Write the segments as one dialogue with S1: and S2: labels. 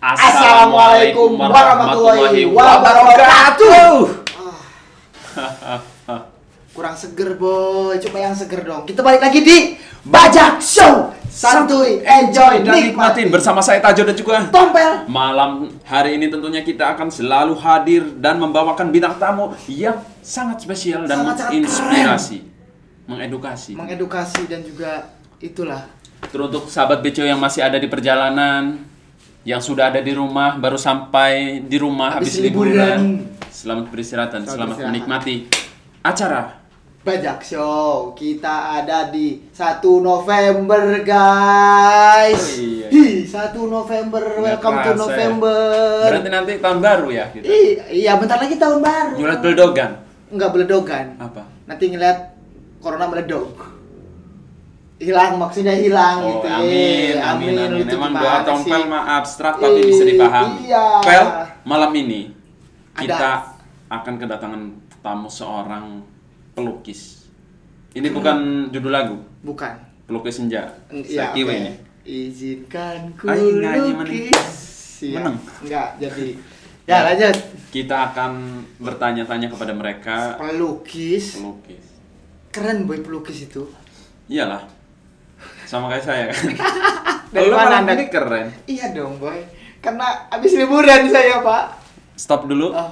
S1: Assalamualaikum warahmatullahi wabarakatuh. Kurang seger boy, coba yang seger dong. Kita balik lagi di Bajak Show. Santuy, enjoy,
S2: dan nikmatin bersama saya Tajo dan juga
S1: Tompel.
S2: Malam hari ini tentunya kita akan selalu hadir dan membawakan bintang tamu yang sangat spesial dan
S1: Sangat-sangat
S2: menginspirasi, mengedukasi.
S1: Mengedukasi dan juga itulah.
S2: Teruntuk sahabat BCO yang masih ada di perjalanan, yang sudah ada di rumah, baru sampai di rumah
S1: Habis
S2: habis,
S1: liburan.
S2: liburan. Selamat beristirahat dan
S1: Selamat
S2: selamat
S1: beristirahat.
S2: menikmati acara.
S1: Bajak Show. Kita ada di 1 November, guys.
S2: Oh, iya.
S1: Hi, 1 November.
S2: Nggak
S1: Welcome to
S2: ya.
S1: November.
S2: Berarti nanti tahun baru ya kita.
S1: Iya, bentar lagi tahun baru.
S2: Jualan beldogan.
S1: Enggak beledogan.
S2: Apa?
S1: Nanti ngeliat corona meledok. Hilang maksudnya hilang
S2: Oh,
S1: gitu.
S2: amin,
S1: Eh,
S2: amin, amin.
S1: Itu
S2: Memang doa tompel mah abstrak tapi bisa dipahami.
S1: Iya.
S2: Pel, malam ini
S1: Ada.
S2: kita akan kedatangan tamu seorang pelukis. Ini bukan judul lagu,
S1: Bukan.
S2: pelukis senja.
S1: Iya, oke.
S2: ini.
S1: Izinkan ku
S2: Ay,
S1: lukis. Siap.
S2: Meneng.
S1: Enggak, jadi ya lanjut.
S2: Kita akan bertanya-tanya kepada mereka
S1: Pelukis.
S2: pelukis.
S1: Keren boy pelukis itu.
S2: Iyalah. Sama kayak saya kan.
S1: Dari
S2: Lu
S1: mana Anda?
S2: ini keren.
S1: Iya dong boy. Karena habis liburan saya pak.
S2: Stop dulu.
S1: Oh,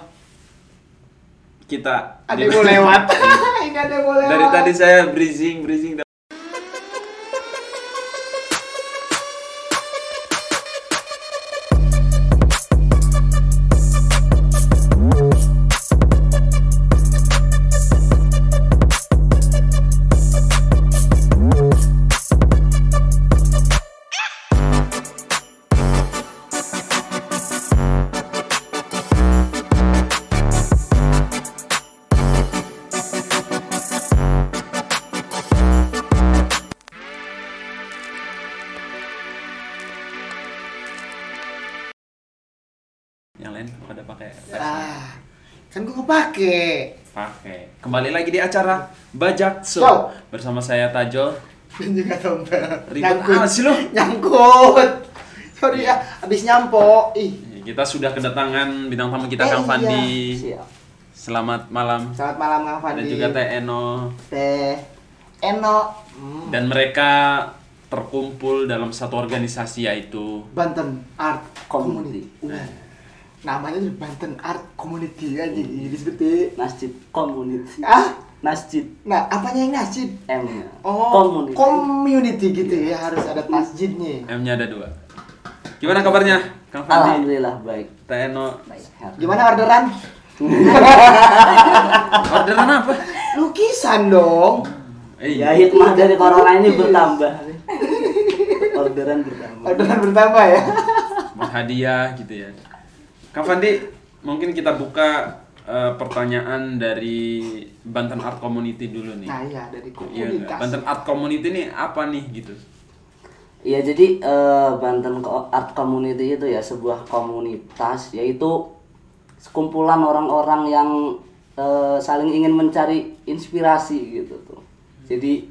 S2: Kita
S1: ada yang mau lewat. Ini ada yang mau lewat.
S2: Dari tadi saya breezing, breezing. Lagi di acara Bajak Show
S1: Show.
S2: bersama saya Tajo.
S1: Dan juga tompel.
S2: Ribet amat sih lu.
S1: Nyangkut. Sorry ya, habis nyampo. Ih.
S2: Kita sudah kedatangan bintang tamu kita
S1: Eh,
S2: Kang
S1: iya.
S2: Fandi.
S1: Siap.
S2: Selamat malam.
S1: Selamat malam Kang Fandi.
S2: Dan juga Teh Eno.
S1: Teh Eno. Hmm.
S2: Dan mereka terkumpul dalam satu organisasi yaitu
S1: Banten Art
S3: Community.
S1: Community. Uh, namanya tuh Banten Art Community aja disebut
S3: Masjid Community.
S1: Ah,
S3: Masjid
S1: nah apanya yang nasib?
S3: M-nya.
S1: Oh,
S3: Community.
S1: community gitu ya harus ada masjidnya.
S2: M-nya ada dua. Gimana kabarnya Kang Fandi?
S3: Alhamdulillah baik.
S2: Teh Eno.
S3: Sehat.
S1: Gimana orderan?
S2: Orderan apa?
S1: Lukisan dong.
S2: Eh,
S3: Ya hikmah dari corona ini bertambah. Orderan bertambah.
S1: Orderan bertambah ya.
S2: hadiah gitu ya. Kang Fandi, mungkin kita buka eh, pertanyaan dari Banten Art Community dulu nih.
S1: Nah iya dari
S2: Iya
S1: komunitas.
S2: Banten Art Community ini apa nih gitu?
S3: Iya jadi eh, Banten Art Community itu ya sebuah komunitas yaitu sekumpulan orang-orang yang eh, saling ingin mencari inspirasi gitu tuh. Jadi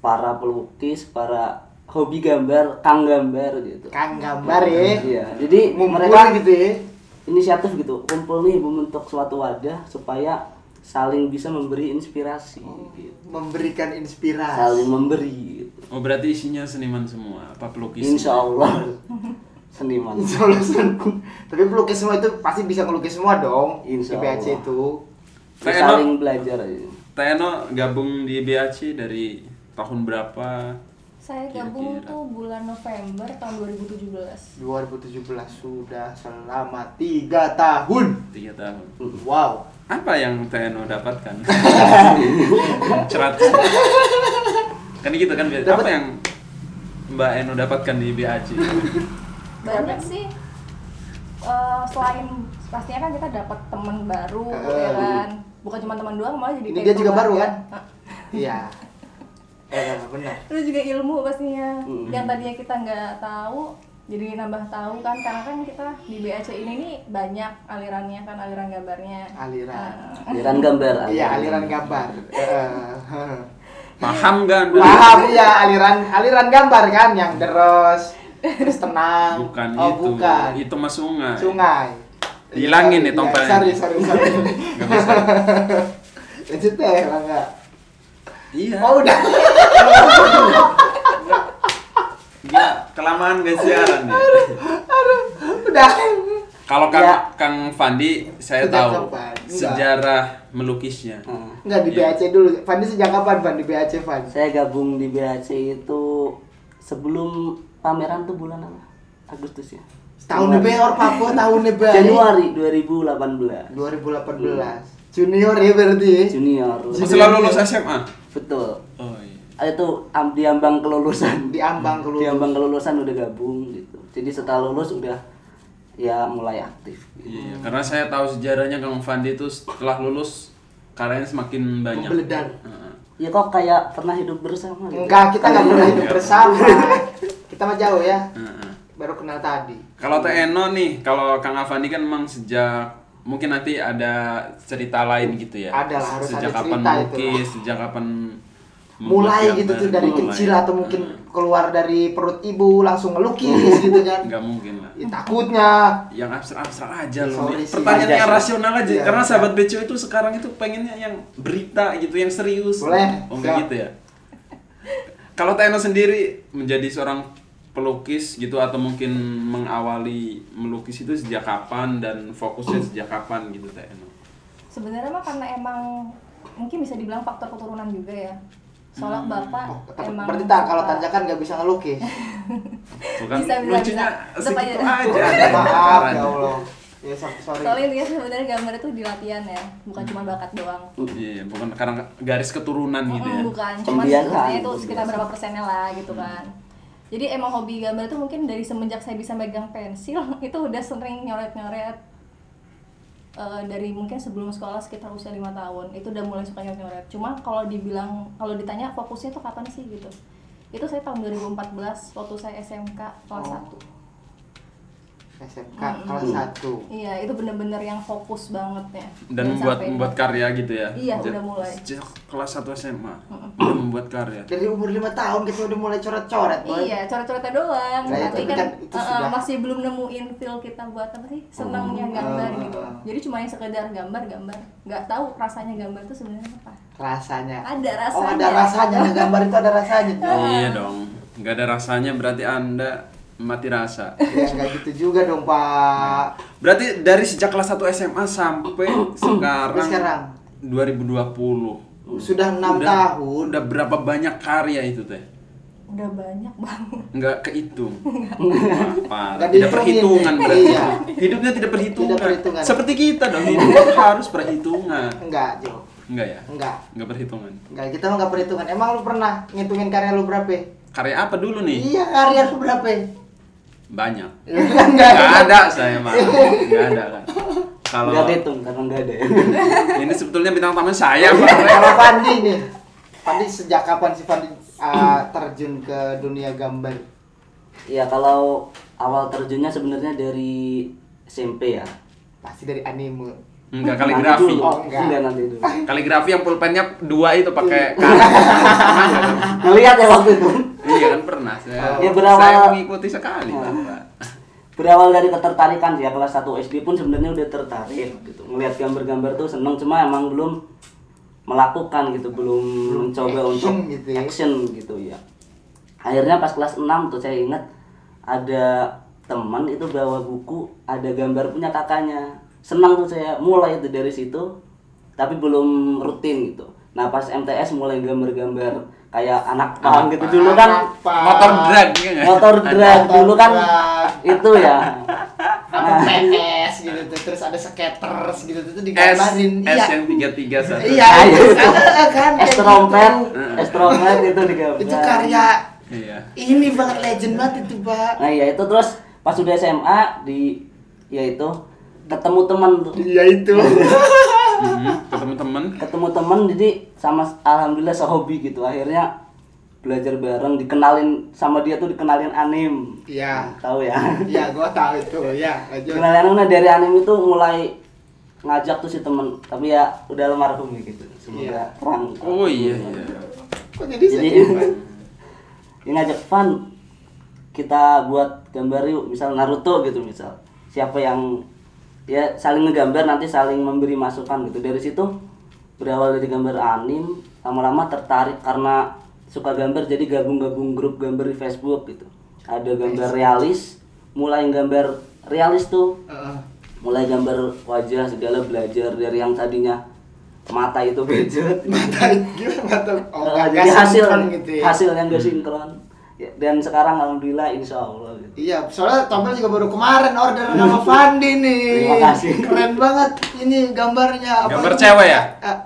S3: para pelukis, para hobi gambar, kang gambar gitu.
S1: Kang gambar ya.
S3: Iya, jadi
S1: Ngumpul
S3: mereka
S1: gitu ya.
S3: Inisiatif gitu, kumpul nih membentuk suatu wadah supaya saling bisa memberi inspirasi gitu.
S1: Memberikan inspirasi.
S3: Saling memberi gitu.
S2: Oh berarti isinya seniman semua, apa pelukis?
S3: Insya Allah seniman.
S1: Insya Allah seneng. Tapi pelukis semua itu pasti bisa ngelukis semua dong.
S3: Insya
S1: di
S3: Allah.
S1: itu.
S3: Saling belajar aja.
S2: Teh Eno gabung di BAC dari tahun berapa?
S4: Saya gabung
S2: Kira-kira.
S4: tuh bulan November tahun 2017.
S1: 2017 sudah selama tiga tahun.
S2: Tiga tahun.
S1: Wow.
S2: Apa yang Teh Eno dapatkan? Cerat. kan gitu kan.
S1: Dapat-
S2: Apa yang Mbak Eno dapatkan di BAC?
S4: Banyak sih. eh, selain pastinya kan kita dapat teman baru
S1: Eh.
S4: ya kan. Bukan cuma teman doang malah jadi
S1: Ini dia juga baru kan?
S4: Hah.
S1: Iya. Eh benar.
S4: Terus juga ilmu pastinya.
S3: Hmm.
S4: Yang tadinya kita nggak tahu jadi nambah tahu kan karena kan kita di BAC ini nih banyak alirannya kan aliran gambarnya.
S1: Aliran.
S4: Eh,
S3: Aliran gambar.
S1: Iya aliran gambar. Eh,
S2: Paham kan?
S1: Paham ya aliran aliran gambar kan yang deros terus tenang.
S2: Bukan
S1: oh,
S2: itu.
S1: bukan.
S2: Itu mah sungai.
S1: Sungai.
S2: Hilangin nih
S1: Iya,
S2: tompelnya.
S1: Sorry, sorry, sorry. Itu teh lah enggak.
S2: Iya.
S1: Oh, udah.
S2: Dia kelamaan gak siaran nih.
S1: udah.
S2: Kalau Kang,
S3: Ya.
S2: Kang Fandi, saya
S1: Sejak
S2: tahu
S1: kapan?
S2: Sejarah melukisnya.
S3: Nah,
S1: Enggak di
S2: Iya.
S1: BAC dulu. Fandi sejak kapan Van di BAC Van?
S3: saya gabung di BAC itu sebelum pameran tuh bulan apa? Agustus ya.
S1: Tahun Papua tahun nih Beor.
S3: Januari 2018.
S1: 2018. Junior ya berarti. ya?
S3: Junior.
S2: Setelah lulus SMA.
S3: Betul.
S2: Oh iya.
S3: Ah, Itu am- di ambang kelulusan.
S1: Di ambang kelulusan.
S3: Di ambang kelulusan udah gabung gitu. Jadi setelah lulus udah ya mulai aktif.
S2: Iya, karena saya tahu sejarahnya Kang Fandi itu setelah lulus karyanya semakin banyak.
S1: Membeledak.
S2: Heeh.
S3: Ya kok kayak pernah hidup bersama gitu.
S1: Enggak, kita nggak pernah hidup
S2: Enggak.
S1: bersama. Kita mah jauh ya.
S2: Heeh.
S1: Baru kenal tadi.
S2: Kalau Teh Eno nih, kalau Kang Afandi kan memang sejak mungkin nanti ada cerita lain gitu ya.
S1: Ada lah, harus
S2: sejak
S1: ada
S2: kapan
S1: cerita itu
S2: sejak kapan
S1: Mulai gitu tuh dari
S2: Mulai.
S1: kecil atau mungkin keluar dari perut ibu langsung ngelukis gitu kan.
S2: nggak mungkin lah.
S1: Ya, takutnya
S2: Yang abstrak-abstrak aja loh.
S1: Sorry
S2: nih.
S1: sih.
S2: Pertanyaan
S3: Aja
S2: yang rasional aja.
S1: Iya,
S2: Karena
S1: iya.
S2: sahabat Beco itu sekarang itu pengennya yang berita gitu, yang serius.
S1: Boleh.
S2: Oh enggak gitu ya. Kalau Teh Eno sendiri menjadi seorang pelukis gitu atau mungkin mengawali melukis itu sejak kapan dan fokusnya sejak kapan gitu Teh Eno?
S4: Sebenarnya mah karena emang mungkin bisa dibilang faktor keturunan juga ya. Soalnya bapak
S1: Oh,
S4: emang
S1: berarti tak kalau tanjakan nggak bisa ngelukis.
S2: Bukan
S4: Bisa, bisa,
S2: lucunya
S4: bisa.
S2: segitu aja.
S1: Maaf ya Allah. Ya so- sorry.
S4: Soalnya intinya sebenarnya gambar itu di latihan ya, bukan cuma bakat doang.
S2: Iya, bukan karena garis keturunan gitu ya.
S4: Bukan, cuma itu sekitar
S3: pembiasaan.
S4: berapa persennya lah gitu kan. Jadi emang hobi gambar itu mungkin dari semenjak saya bisa megang pensil itu udah sering nyoret-nyoret Eh, dari mungkin sebelum sekolah sekitar usia lima tahun itu udah mulai suka nyoret-nyoret. Cuma kalau dibilang kalau ditanya fokusnya tuh kapan sih gitu. Itu saya tahun 2014 waktu saya SMK kelas
S1: Oh.
S4: 1.
S1: SMK
S4: Mm-mm.
S1: kelas 1.
S4: Iya, itu bener-bener yang fokus banget ya.
S2: Dan membuat membuat karya gitu ya.
S4: Iya,
S2: Sejak-
S4: udah mulai.
S2: Sejak kelas 1 SMA. Udah membuat karya.
S1: Dari umur 5 tahun kita udah mulai coret-coret, Boy.
S4: Iya, coret-coretnya doang.
S1: Nah,
S4: Tapi kan,
S1: kan itu
S4: uh,
S1: sudah-
S4: masih belum nemuin feel kita buat apa sih? Senangnya gambar
S1: Uh,
S4: gitu.
S1: uh.
S4: Jadi cuma yang sekedar gambar-gambar. Nggak tahu rasanya gambar itu sebenarnya apa.
S1: Rasanya.
S4: Ada
S1: Oh,
S4: rasanya.
S1: ada rasanya. Gambar itu ada rasanya. Boy.
S2: Iya dong. Nggak ada rasanya berarti Anda mati rasa.
S1: Ya enggak gitu juga dong, Pak.
S2: Berarti dari sejak kelas 1 SMA sampai sekarang,
S1: sekarang?
S2: 2020.
S1: Sudah 6
S2: Udah-
S1: tahun.
S2: Udah berapa banyak karya itu teh?
S4: Udah banyak banget.
S2: Nggak kehitung. Apa?
S1: Nggak
S2: Tidak perhitungan berarti.
S1: Iya.
S2: Hidupnya tidak perhitungan.
S1: Tidak perhitungan.
S2: Seperti kita dong, hidup harus perhitungan.
S1: Enggak, Jo.
S2: Enggak ya?
S1: Enggak.
S2: Enggak perhitungan.
S1: Enggak, kita mah enggak perhitungan. Emang lu pernah ngitungin karya lu berapa?
S2: Karya apa dulu nih?
S1: Iya, karya lu berapa?
S2: Banyak.
S1: Enggak.
S2: Nggak ada saya mah. Nggak ada kan. Kalau
S3: Nggak dihitung karena nggak ada.
S2: ini sebetulnya bintang tamu saya, Pak.
S1: Kalau Fandi nih. Fandi sejak kapan sih Fandi uh, terjun ke dunia gambar?
S3: Ya kalau awal terjunnya sebenarnya dari SMP ya.
S1: Pasti dari anime.
S2: Enggak
S3: Nanti
S2: kaligrafi.
S3: dulu.
S1: Oh, enggak.
S3: Enggak nanti dulu.
S2: Kaligrafi yang pulpennya dua itu pakai kamu?
S3: Ngeliat ya waktu itu.
S2: Iya kan pernah. Saya,
S3: Ya, berawal-
S2: saya mengikuti sekali,
S3: Oh.
S2: Bapak.
S3: Berawal dari ketertarikan sih ya kelas 1 SD pun sebenarnya udah tertarik gitu. Ngelihat gambar-gambar tuh seneng cuma emang belum melakukan gitu, belum mencoba
S1: action
S3: untuk
S1: gitu ya.
S3: action gitu ya. Akhirnya pas kelas 6 tuh saya ingat ada teman itu bawa buku ada gambar punya kakaknya. Senang tuh saya mulai itu dari situ tapi belum rutin gitu. Nah pas MTS mulai gambar-gambar kayak anak pang gitu dulu kan.
S2: Motor drag ya
S3: motor drag
S1: Motor
S3: dulu kan
S1: drag.
S3: itu ya
S1: Apa PS gitu tuh, terus ada skaters gitu tuh
S2: S,
S1: digambarin.
S2: S yang tiga tiga saja.
S1: Iya,
S3: Ayo.
S1: iya, kan
S3: es trompet es trompet itu digambar
S1: Itu karya
S2: Iya.
S1: ini banget legend banget itu, Pak.
S3: nah ya itu terus pas udah SMA di ya itu ketemu teman tuh
S1: Iya itu.
S2: Mhm, Ketemu teman.
S3: ketemu teman jadi sama alhamdulillah sehobi gitu akhirnya belajar bareng dikenalin sama dia tuh dikenalin anim
S1: Iya.
S3: tahu ya
S1: Iya, gua tahu itu. Ya, lanjut.
S3: dikenalin anim nah dari anim itu mulai ngajak tuh si temen tapi ya udah almarhum ya gitu semoga
S1: Iya.
S3: terang
S2: Oh iya iya.
S1: Kok jadi
S3: jadi
S1: Pak?
S3: dia ngajak Van kita buat gambar yuk misal Naruto gitu misal siapa yang ya saling ngegambar nanti saling memberi masukan gitu. Dari situ berawal dari gambar anim lama-lama tertarik karena suka gambar jadi gabung-gabung grup gambar di Facebook gitu. Ada gambar realis mulai gambar realis tuh. Mulai gambar wajah segala belajar dari yang tadinya mata itu bejat
S1: mata gimana mata oh nggak
S3: jadi hasil
S1: gitu ya.
S3: hasil yang gak sinkron. Ya, dan sekarang alhamdulillah insya Allah gitu.
S1: Iya, soalnya Tompel juga baru kemarin order nama Fandi nih.
S3: Terima kasih.
S1: Keren banget ini gambarnya.
S2: Gambar
S1: itu?
S2: cewek ya?
S1: Ah,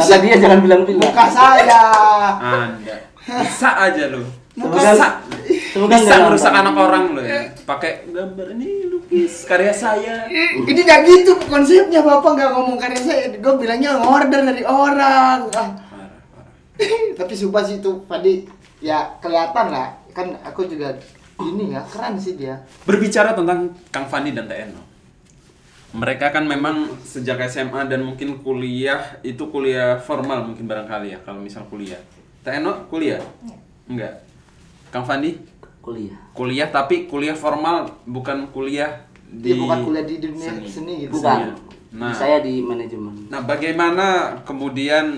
S3: kata dia jangan bilang bilang
S1: muka saya.
S2: Anda bisa aja lu.
S3: Semoga-
S2: Bisa.
S3: semoga
S2: Bisa
S3: nonton.
S2: anak orang lu ya. Pakai gambar ini lukis karya saya.
S1: Ini nggak gitu konsepnya Bapak nggak ngomong karya saya. Gue bilangnya order dari orang. Ah. Tapi sumpah sih itu Fandi ya kelihatan lah. Kan aku juga ini ya keren sih dia.
S2: Berbicara tentang Kang Fandi dan Teh Eno. Mereka kan memang sejak SMA dan mungkin kuliah itu kuliah formal mungkin barangkali ya kalau misal kuliah. Teh Eno kuliah? Enggak. Kang Fandi
S3: kuliah
S2: kuliah tapi kuliah formal bukan kuliah di
S1: Dia bukan kuliah di dunia seni, gitu.
S3: bukan
S2: Nah.
S3: saya di manajemen
S2: Nah, bagaimana kemudian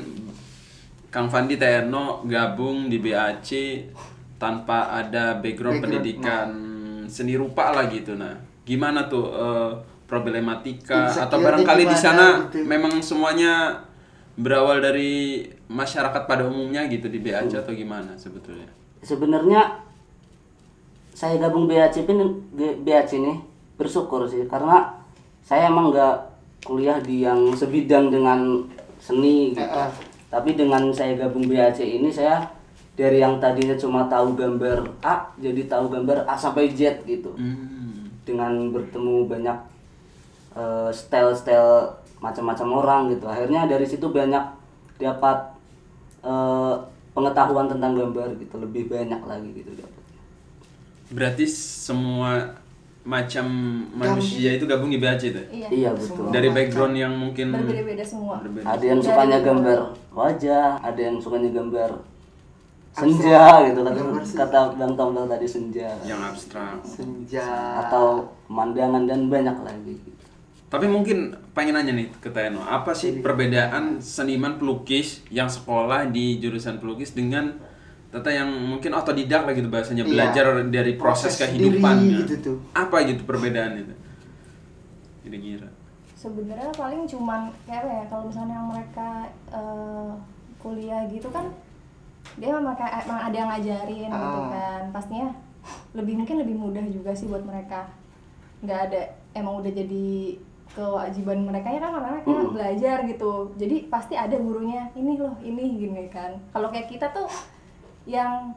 S2: Kang Fandi Terno gabung di BAC tanpa ada background,
S1: Background,
S2: pendidikan seni rupa lah gitu. Nah, gimana tuh eh, problematika
S1: Insecure-nya
S2: atau barangkali di sana
S1: gitu.
S2: memang semuanya berawal dari masyarakat pada umumnya gitu di BAC atau gimana sebetulnya?
S3: sebenarnya saya gabung BAC ini BAC ini bersyukur sih karena saya emang nggak kuliah di yang sebidang dengan seni gitu.
S1: Heeh.
S3: Tapi dengan saya gabung BAC ini saya dari yang tadinya cuma tahu gambar A jadi tahu gambar A sampai Z gitu.
S2: Hmm.
S3: Dengan bertemu banyak eh, style-style macam-macam orang gitu. Akhirnya dari situ banyak dapat eh, pengetahuan tentang gambar gitu, lebih banyak lagi gitu dapat.
S2: Berarti semua macam manusia itu gabung di BAC itu?
S4: Iya.
S3: Iya betul.
S2: Dari background yang mungkin
S4: Berbeda-beda semua.
S2: berbeda.
S3: Ada yang sukanya gambar wajah, ada yang sukanya gambar senja gitu kata kata Bang Tombel tadi senja
S2: yang abstrak.
S1: Senja.
S3: atau pemandangan dan banyak lagi. gitu.
S2: Tapi mungkin pengen nanya nih ke Teno, apa sih perbedaan seniman pelukis yang sekolah di jurusan pelukis dengan Tata yang mungkin otodidak lah gitu bahasanya
S1: Iya.
S2: belajar dari proses,
S1: Proses
S2: kehidupannya.
S1: gitu tuh.
S2: Apa gitu perbedaan itu? Kira-kira.
S4: sebenarnya paling cuman kayak apa ya kalau misalnya yang mereka eh, kuliah gitu kan dia memang kayak emang ada yang ngajarin gitu
S1: Ah.
S4: kan pastinya lebih mungkin lebih mudah juga sih buat mereka nggak ada emang udah jadi kewajiban mereka ya kan karena
S3: Mm.
S4: belajar gitu jadi pasti ada gurunya ini loh ini gini kan kalau kayak kita tuh yang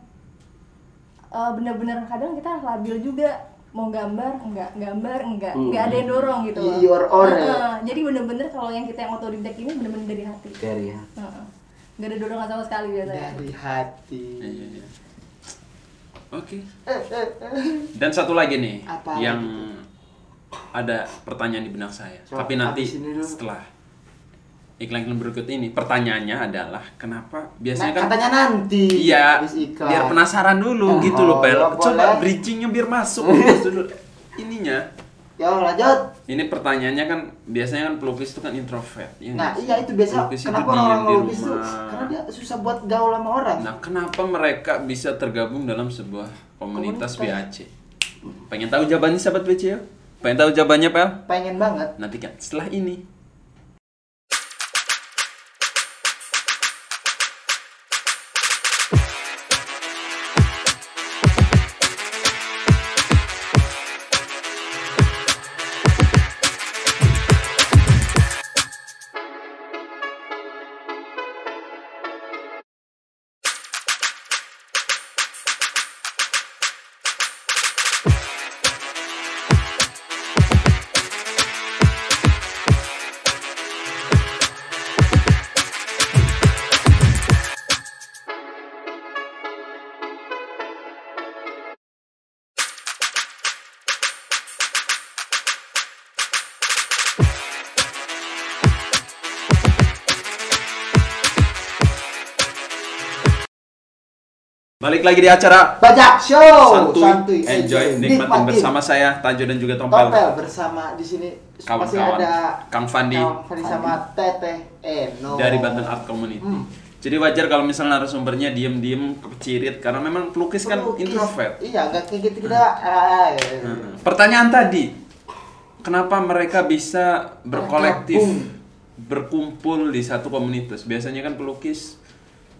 S4: eh, bener-bener kadang kita labil juga mau gambar enggak gambar enggak
S3: Hmm.
S4: enggak ada yang dorong gitu loh
S1: Your own, ya?
S4: Heeh, jadi bener-bener kalau yang kita yang otodidak ini bener-bener dari hati
S3: Dari ya.
S4: Heeh. Nggak ada dorongan sama sekali biasanya
S1: Dari hati.
S2: Iya, iya. Oke. Dan satu lagi nih
S1: Apa
S2: yang ada pertanyaan di benak saya.
S1: Coba,
S2: Tapi nanti setelah iklan-iklan berikut ini, pertanyaannya adalah kenapa biasanya
S1: Nah,
S2: kan
S1: katanya nanti.
S2: Iya,
S1: habis iklan.
S2: biar penasaran dulu gitu loh,
S1: Oh,
S2: Pel. Coba bridgingnya biar masuk dulu. Ininya.
S1: Yo lanjut.
S2: Ini pertanyaannya kan biasanya kan pelukis itu kan introvert. ya
S1: Nah
S2: sih?
S1: iya itu biasa.
S2: Pelukis itu
S1: Kenapa orang-orang tuh?
S2: rumah.
S1: Karena dia susah buat gaul sama orang.
S2: Nah, kenapa mereka bisa tergabung dalam sebuah komunitas,
S1: Komunitas.
S2: BAC? Pengen tahu jawabannya sahabat BC ya? Pengen tahu jawabannya, Pel?
S1: Pengen banget.
S2: Nanti kan setelah ini. Balik lagi di acara
S1: Bajak Show.
S2: Santuy, enjoy, nikmatin
S1: Nikmatin.
S2: bersama saya Tajo dan juga Tompel.
S1: Tompel bersama di sini masih
S2: Kawan-kawan.
S1: ada
S2: Kang Fandi.
S1: Kang Fandi sama Teteh Eno.
S2: dari Banten Art Community.
S1: Hmm.
S2: Jadi wajar kalau misalnya narasumbernya diem-diem kecirit karena memang pelukis kan
S1: Pelukis.
S2: introvert.
S1: Iya, enggak kayak gitu kita. ah, ya.
S2: Hmm. Pertanyaan tadi, kenapa mereka bisa berkolektif, berkumpul di satu komunitas? Biasanya kan pelukis,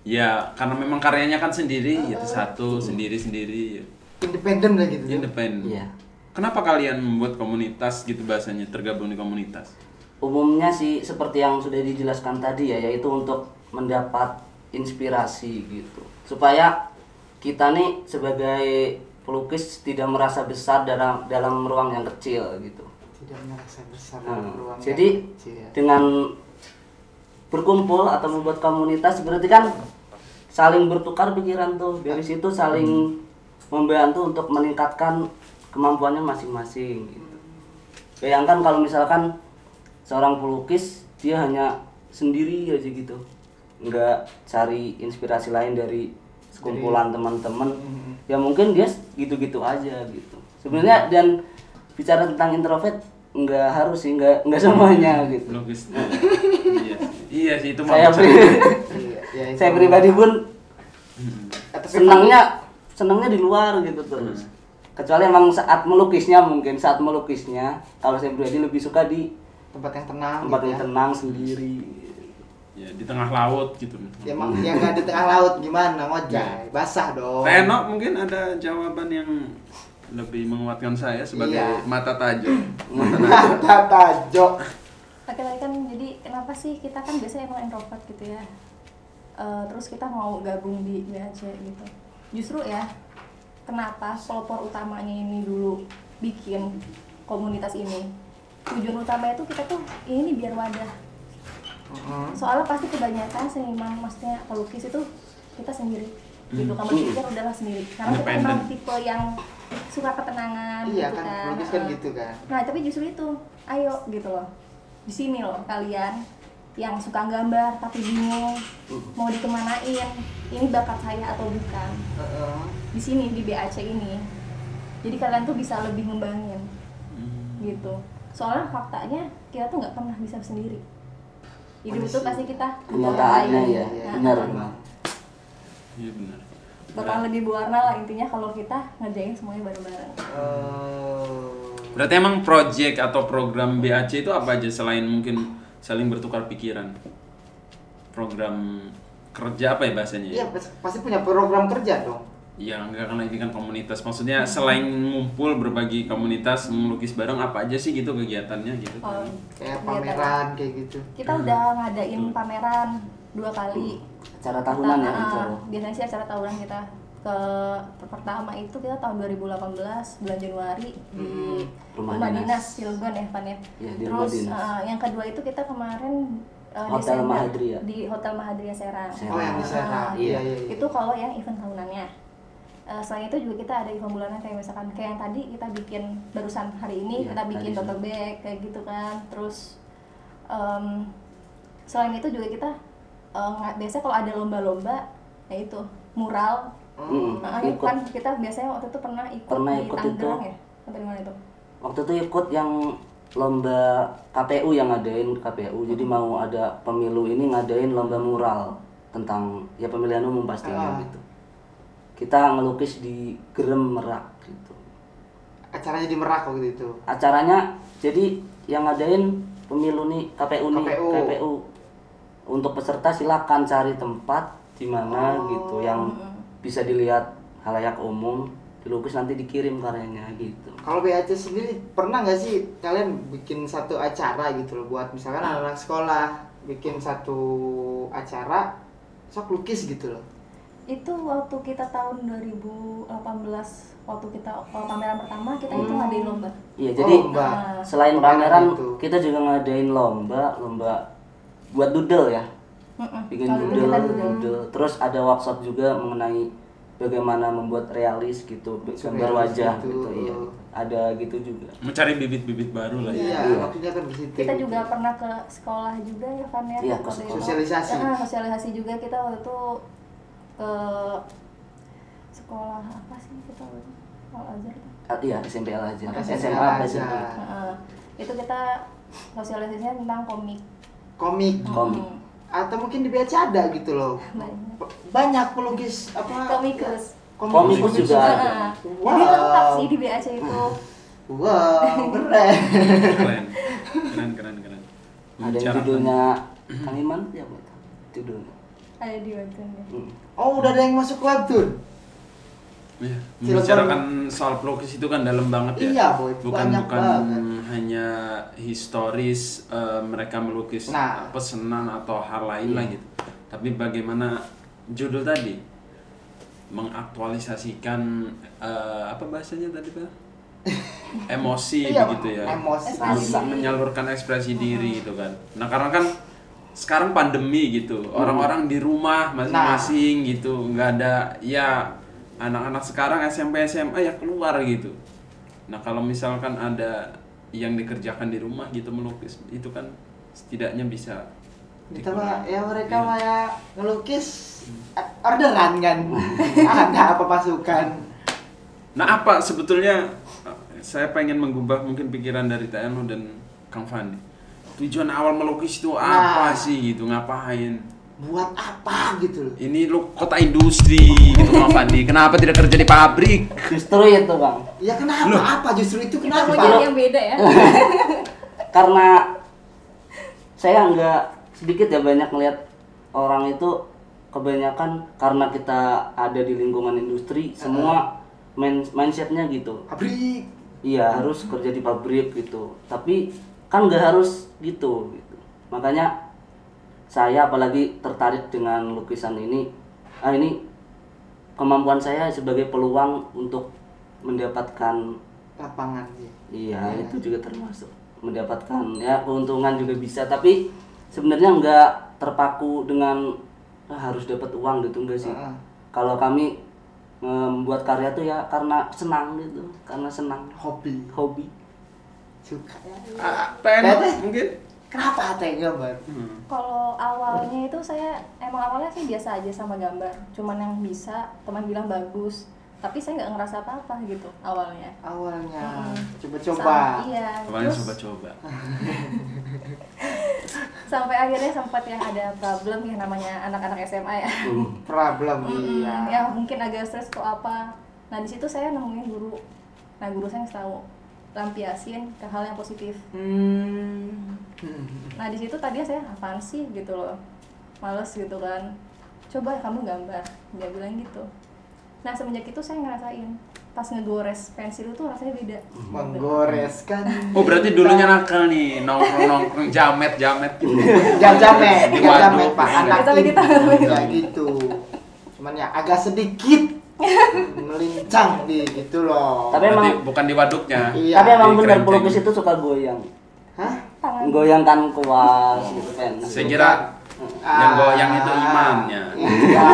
S2: ya karena memang karyanya kan sendiri, ya satu sendiri-sendiri,
S1: Independen lah gitu.
S2: independen.
S3: Iya.
S2: Kenapa kalian membuat komunitas gitu bahasanya, tergabung di komunitas?
S3: Umumnya sih seperti yang sudah dijelaskan tadi ya, yaitu untuk mendapat inspirasi gitu. Supaya kita nih sebagai pelukis tidak merasa besar dalam dalam ruang yang kecil gitu.
S1: Tidak merasa besar dalam ruang yang
S3: jadi
S1: kecil.
S3: dengan berkumpul atau membuat komunitas berarti kan saling bertukar pikiran tuh. Dari situ saling membantu untuk meningkatkan kemampuannya masing-masing gitu. bayangkan kalau misalkan seorang pelukis dia hanya sendiri aja gitu. Nggak cari inspirasi lain dari sekumpulan teman-teman. Ya mungkin dia gitu-gitu aja gitu. Sebenarnya dan bicara tentang introvert nggak harus sih nggak nggak semuanya gitu.
S2: Iya, iya sih itu mah
S3: saya
S2: bisa.
S3: pri
S1: Iya, ya itu.
S3: saya pribadi pun
S2: Hmm.
S1: Eh,
S3: senangnya senangnya di luar gitu terus kecuali emang saat melukisnya mungkin saat melukisnya kalau saya pribadi lebih suka di
S1: tempat yang tenang
S3: tempat
S1: gitu
S3: yang
S1: ya.
S3: tenang sendiri
S2: Ya, di tengah laut gitu.
S1: Ya emang yang nggak di tengah laut gimana ngojay? Basah dong.
S2: Teno mungkin ada jawaban yang lebih menguatkan saya sebagai
S1: Iya.
S2: mata tajam.
S1: Mata tajo.
S4: Laki-laki kan jadi kenapa sih kita kan biasanya emang introvert gitu ya Eh, terus kita mau gabung di BAC gitu justru ya kenapa pelopor utamanya ini dulu bikin komunitas ini tujuan utamanya itu kita tuh ini biar wadah
S1: Heeh.
S4: soalnya pasti kebanyakan seniman maksudnya pelukis itu kita sendiri gitu kamu pikir udahlah sendiri karena kita
S2: Independen.
S4: emang tipe yang suka ketenangan
S1: Iya
S4: gitu
S1: kan,
S4: kan
S1: pelukis kan
S4: Heeh.
S1: gitu kan.
S4: Nah, tapi justru itu, ayo gitu loh. Di sini loh kalian yang suka gambar tapi bingung mau dikemanain. Ini bakat saya atau bukan?
S1: Heeh.
S4: Di sini di BAC ini. Jadi kalian tuh bisa lebih ngembangin
S2: Hmm.
S4: gitu. Soalnya faktanya kita tuh nggak pernah bisa sendiri. Hidup itu pasti kita
S3: Kenyataannya ya,
S4: Nah,
S3: benar.
S2: Iya benar.
S4: Bakal lebih berwarna lah intinya kalau kita ngerjain semuanya bareng-bareng.
S1: Oh.
S2: Berarti emang project atau program BAC itu apa aja selain mungkin saling bertukar pikiran? Program kerja apa ya bahasanya?
S1: Iya pas- pasti punya program kerja dong.
S2: Ya enggak karena ini kan komunitas. Maksudnya selain ngumpul berbagi komunitas melukis bareng apa aja sih gitu kegiatannya gitu
S4: Oh,
S2: kan?
S1: Kayak
S4: kegiatan.
S1: pameran kayak gitu.
S4: Kita udah ngadain pameran dua kali.
S3: acara tahunan ya
S4: ah, biasanya sih acara tahunan kita ke pertama itu kita tahun 2018 bulan Januari di
S3: Rumah
S4: rumah,
S3: dinas.
S4: dinas Cilegon ya Pan ya.
S3: Iya, di rumah
S4: Terus
S3: dinas.
S4: ah, yang kedua itu kita kemarin ah,
S3: Hotel
S4: Desember
S3: Mahadria.
S4: di Hotel Mahadria Serang.
S3: Serang.
S1: Oh yang di Serang.
S4: Ah,
S1: Iya iya. iya.
S4: Itu kalau yang event tahunannya. Eh, selain itu juga kita ada event bulanan kayak misalkan kayak yang tadi kita bikin barusan hari ini
S3: Iya,
S4: kita bikin tote bag kayak gitu kan. Terus em, selain itu juga kita nggak biasanya kalau ada lomba-lomba ya itu mural.
S3: Mm,
S4: Nah,
S3: ikut
S4: kan kita biasanya waktu itu pernah ikut
S3: Pernah
S4: di
S3: ikut
S4: ya. Atau di mana itu?
S3: waktu itu ikut yang lomba KPU yang ngadain KPU jadi mau ada pemilu ini ngadain lomba mural tentang ya pemilihan umum pastinya
S1: Ah.
S3: gitu kita ngelukis di Gerem Merak gitu
S1: Acaranya di Merak waktu itu.
S3: acaranya jadi yang ngadain pemilu nih KPU nih
S1: KPU.
S3: KPU untuk peserta silakan cari tempat di mana
S1: Oh.
S3: gitu yang bisa dilihat halayak umum dilukis nanti dikirim karyanya gitu
S1: Kalau BAC sendiri pernah nggak sih kalian bikin satu acara gitu loh buat misalkan anak-anak sekolah bikin satu acara sok lukis gitu loh.
S4: Itu waktu kita tahun 2018 waktu kita pameran pertama kita itu ngadain lomba.
S3: iya
S1: Oh,
S3: jadi
S1: lomba.
S4: Nah,
S3: selain
S1: Pameran
S3: pameran
S1: itu.
S3: kita juga ngadain lomba lomba buat doodle ya. Bikin
S4: dulu
S3: doodle, terus ada workshop juga mengenai bagaimana membuat realis gitu gambar wajah
S1: gitu.
S3: gitu iya ada gitu juga
S2: Mencari bibit-bibit baru lah ya.
S1: Iya,
S3: Iya.
S1: kan di situ.
S4: Kita juga pernah ke sekolah juga ya kan ya.
S3: Iya, ke
S4: waktu
S3: sekolah.
S1: Sosialisasi.
S4: Ah, sosialisasi juga kita waktu itu ke sekolah apa sih kita Al Azhar?
S3: Ah, iya SMP Al Azhar
S1: SMP
S3: SMA
S1: Al Azhar.
S4: Itu kita sosialisasinya tentang komik
S1: komik
S3: Komik.
S1: Atau mungkin di BC ada gitu loh.
S4: Banyak
S1: pelukis apa?
S4: Komikus.
S3: Komikus juga. ada.
S1: Wow.
S4: jadi lengkap sih di BAC itu.
S1: Wow keren.
S2: Keren. Keren keren keren.
S3: Ada yang judulnya Kang Iman ya itu judulnya.
S4: Ada di webtoon ya
S3: Hmm.
S1: oh udah ada yang masuk webtoon
S2: Iya, membicarakan soal pelukis itu kan dalam banget ya.
S1: Iya, Boy.
S2: Bukan
S1: Banyak
S2: bukan
S1: banget.
S2: hanya historis eh, mereka melukis
S1: Nah.
S2: pesanan atau hal lain lah gitu. Tapi bagaimana judul tadi mengaktualisasikan eh, apa bahasanya tadi Pak? Emosi
S1: Iya,
S2: begitu ya.
S1: emosi.
S2: Bisa menyalurkan ekspresi diri gitu kan. Nah, karena kan sekarang pandemi gitu. Orang-orang di rumah masing-masing gitu. nggak ada ya anak-anak sekarang SMP SMA ya keluar gitu. Nah, kalau misalkan ada yang dikerjakan di rumah gitu melukis itu kan setidaknya bisa
S1: mah
S2: dikurangi.
S1: ya mereka
S2: Iya.
S1: ya ngelukis eh, orderan kan ada apa pasukan
S2: Nah, apa sebetulnya saya pengen menggubah mungkin pikiran dari TNO dan Kang Fandi. Tujuan awal melukis itu apa
S1: Nah.
S2: sih gitu, ngapain?
S1: Buat apa gitu loh?
S2: Ini lu kota industri gitu Kang Fandi. Kenapa tidak kerja di pabrik?
S3: justru itu bang.
S1: Ya kenapa? Apa justru itu?
S4: Kita mau
S1: kenapa
S4: jadi yang beda ya.
S3: Karena saya nggak sedikit ya banyak melihat orang itu kebanyakan karena kita ada di lingkungan industri semua main mindsetnya gitu.
S1: Pabrik.
S3: Iya harus kerja di pabrik gitu. Tapi kan nggak harus gitu gitu. Makanya saya apalagi tertarik dengan lukisan ini ah ini kemampuan saya sebagai peluang untuk mendapatkan
S1: lapangan sih
S3: Iya, itu juga termasuk mendapatkan ya keuntungan juga bisa, tapi sebenarnya nggak terpaku dengan "Ah, harus dapat uang gitu enggak sih.
S1: Heeh.
S3: Kalau kami membuat karya tuh ya karena senang gitu, karena senang
S1: hobi
S3: hobi.
S1: suka ya
S2: Ah, TNO
S1: Teh.
S2: mungkin?
S1: Kenapa teh gambar?
S2: Hmm.
S4: kalau awalnya itu saya emang awalnya sih biasa aja sama gambar. Cuman yang bisa teman bilang bagus. Tapi saya nggak ngerasa apa-apa gitu awalnya.
S1: Awalnya. Coba-coba.
S4: Sam- iya
S2: Awalnya
S4: terus
S2: coba-coba.
S4: sampai akhirnya sempat yang ada problem yang namanya anak-anak SMA ya.
S3: Hmm.
S1: problem iya.
S4: ya mungkin agak stres atau apa. Nah di situ saya nemuin guru. Nah guru saya ngasih tahu lampiasin ke hal yang positif.
S1: Hmm.
S4: nah di situ tadinya saya apaan sih? gitu loh. Males gitu kan. Coba kamu gambar. Dia bilang gitu. Nah semenjak itu saya ngerasain pas ngegores pensil itu rasanya beda.
S1: Menggoreskan
S2: Oh berarti dulunya nakal nih nongkrong nongkrong jamet jamet gitu.
S1: jam jamet
S2: Di
S1: jam
S2: waduk.
S1: jamet pak. Anak
S4: Kita
S1: ya gitu. Cuman ya agak sedikit melincang di gitu loh
S3: Tapi
S2: Berarti
S3: emang-
S2: bukan di waduknya.
S1: Iya.
S3: Tapi emang
S2: di
S3: benar
S2: kerenceng.
S3: pelukis itu suka goyang.
S1: hah
S3: Goyangkan kuas gitu kan.
S2: Saya kira yang goyang itu imannya.
S1: iya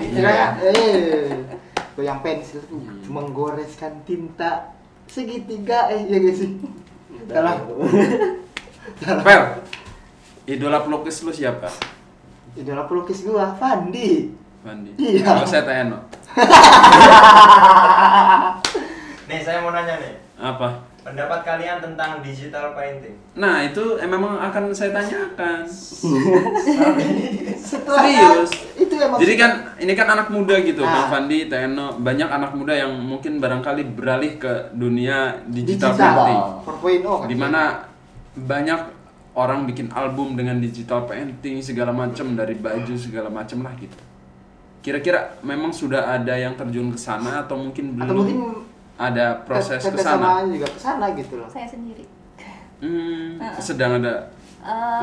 S1: kira eh goyang pensil tuh cuma goreskan tinta segitiga eh ya gak sih salah
S2: Pel, idola pelukis lu siapa?
S1: idola pelukis gua Fandi
S2: Fandi.
S1: Iya.
S2: Kalau saya TNO.
S5: Nih saya mau nanya nih,
S2: Apa?
S5: pendapat kalian tentang digital painting?
S2: Nah itu eh, memang akan saya tanyakan.
S1: setelah
S2: Serius?
S1: itu emang
S2: Jadi kan ini kan anak muda gitu,
S1: Nah.
S2: Kang Fandi, TNO, banyak anak muda yang mungkin barangkali beralih ke dunia digital,
S1: digital
S2: painting.
S1: 4.0 kan
S2: Di mana banyak orang bikin album dengan digital painting segala macam dari baju segala macam lah gitu. Kira-kira memang sudah ada yang terjun ke sana atau mungkin belum
S1: atau mungkin
S2: ada proses ke sana?
S1: juga ke sana gitu loh.
S4: Saya sendiri.
S2: Hmm, sedang ada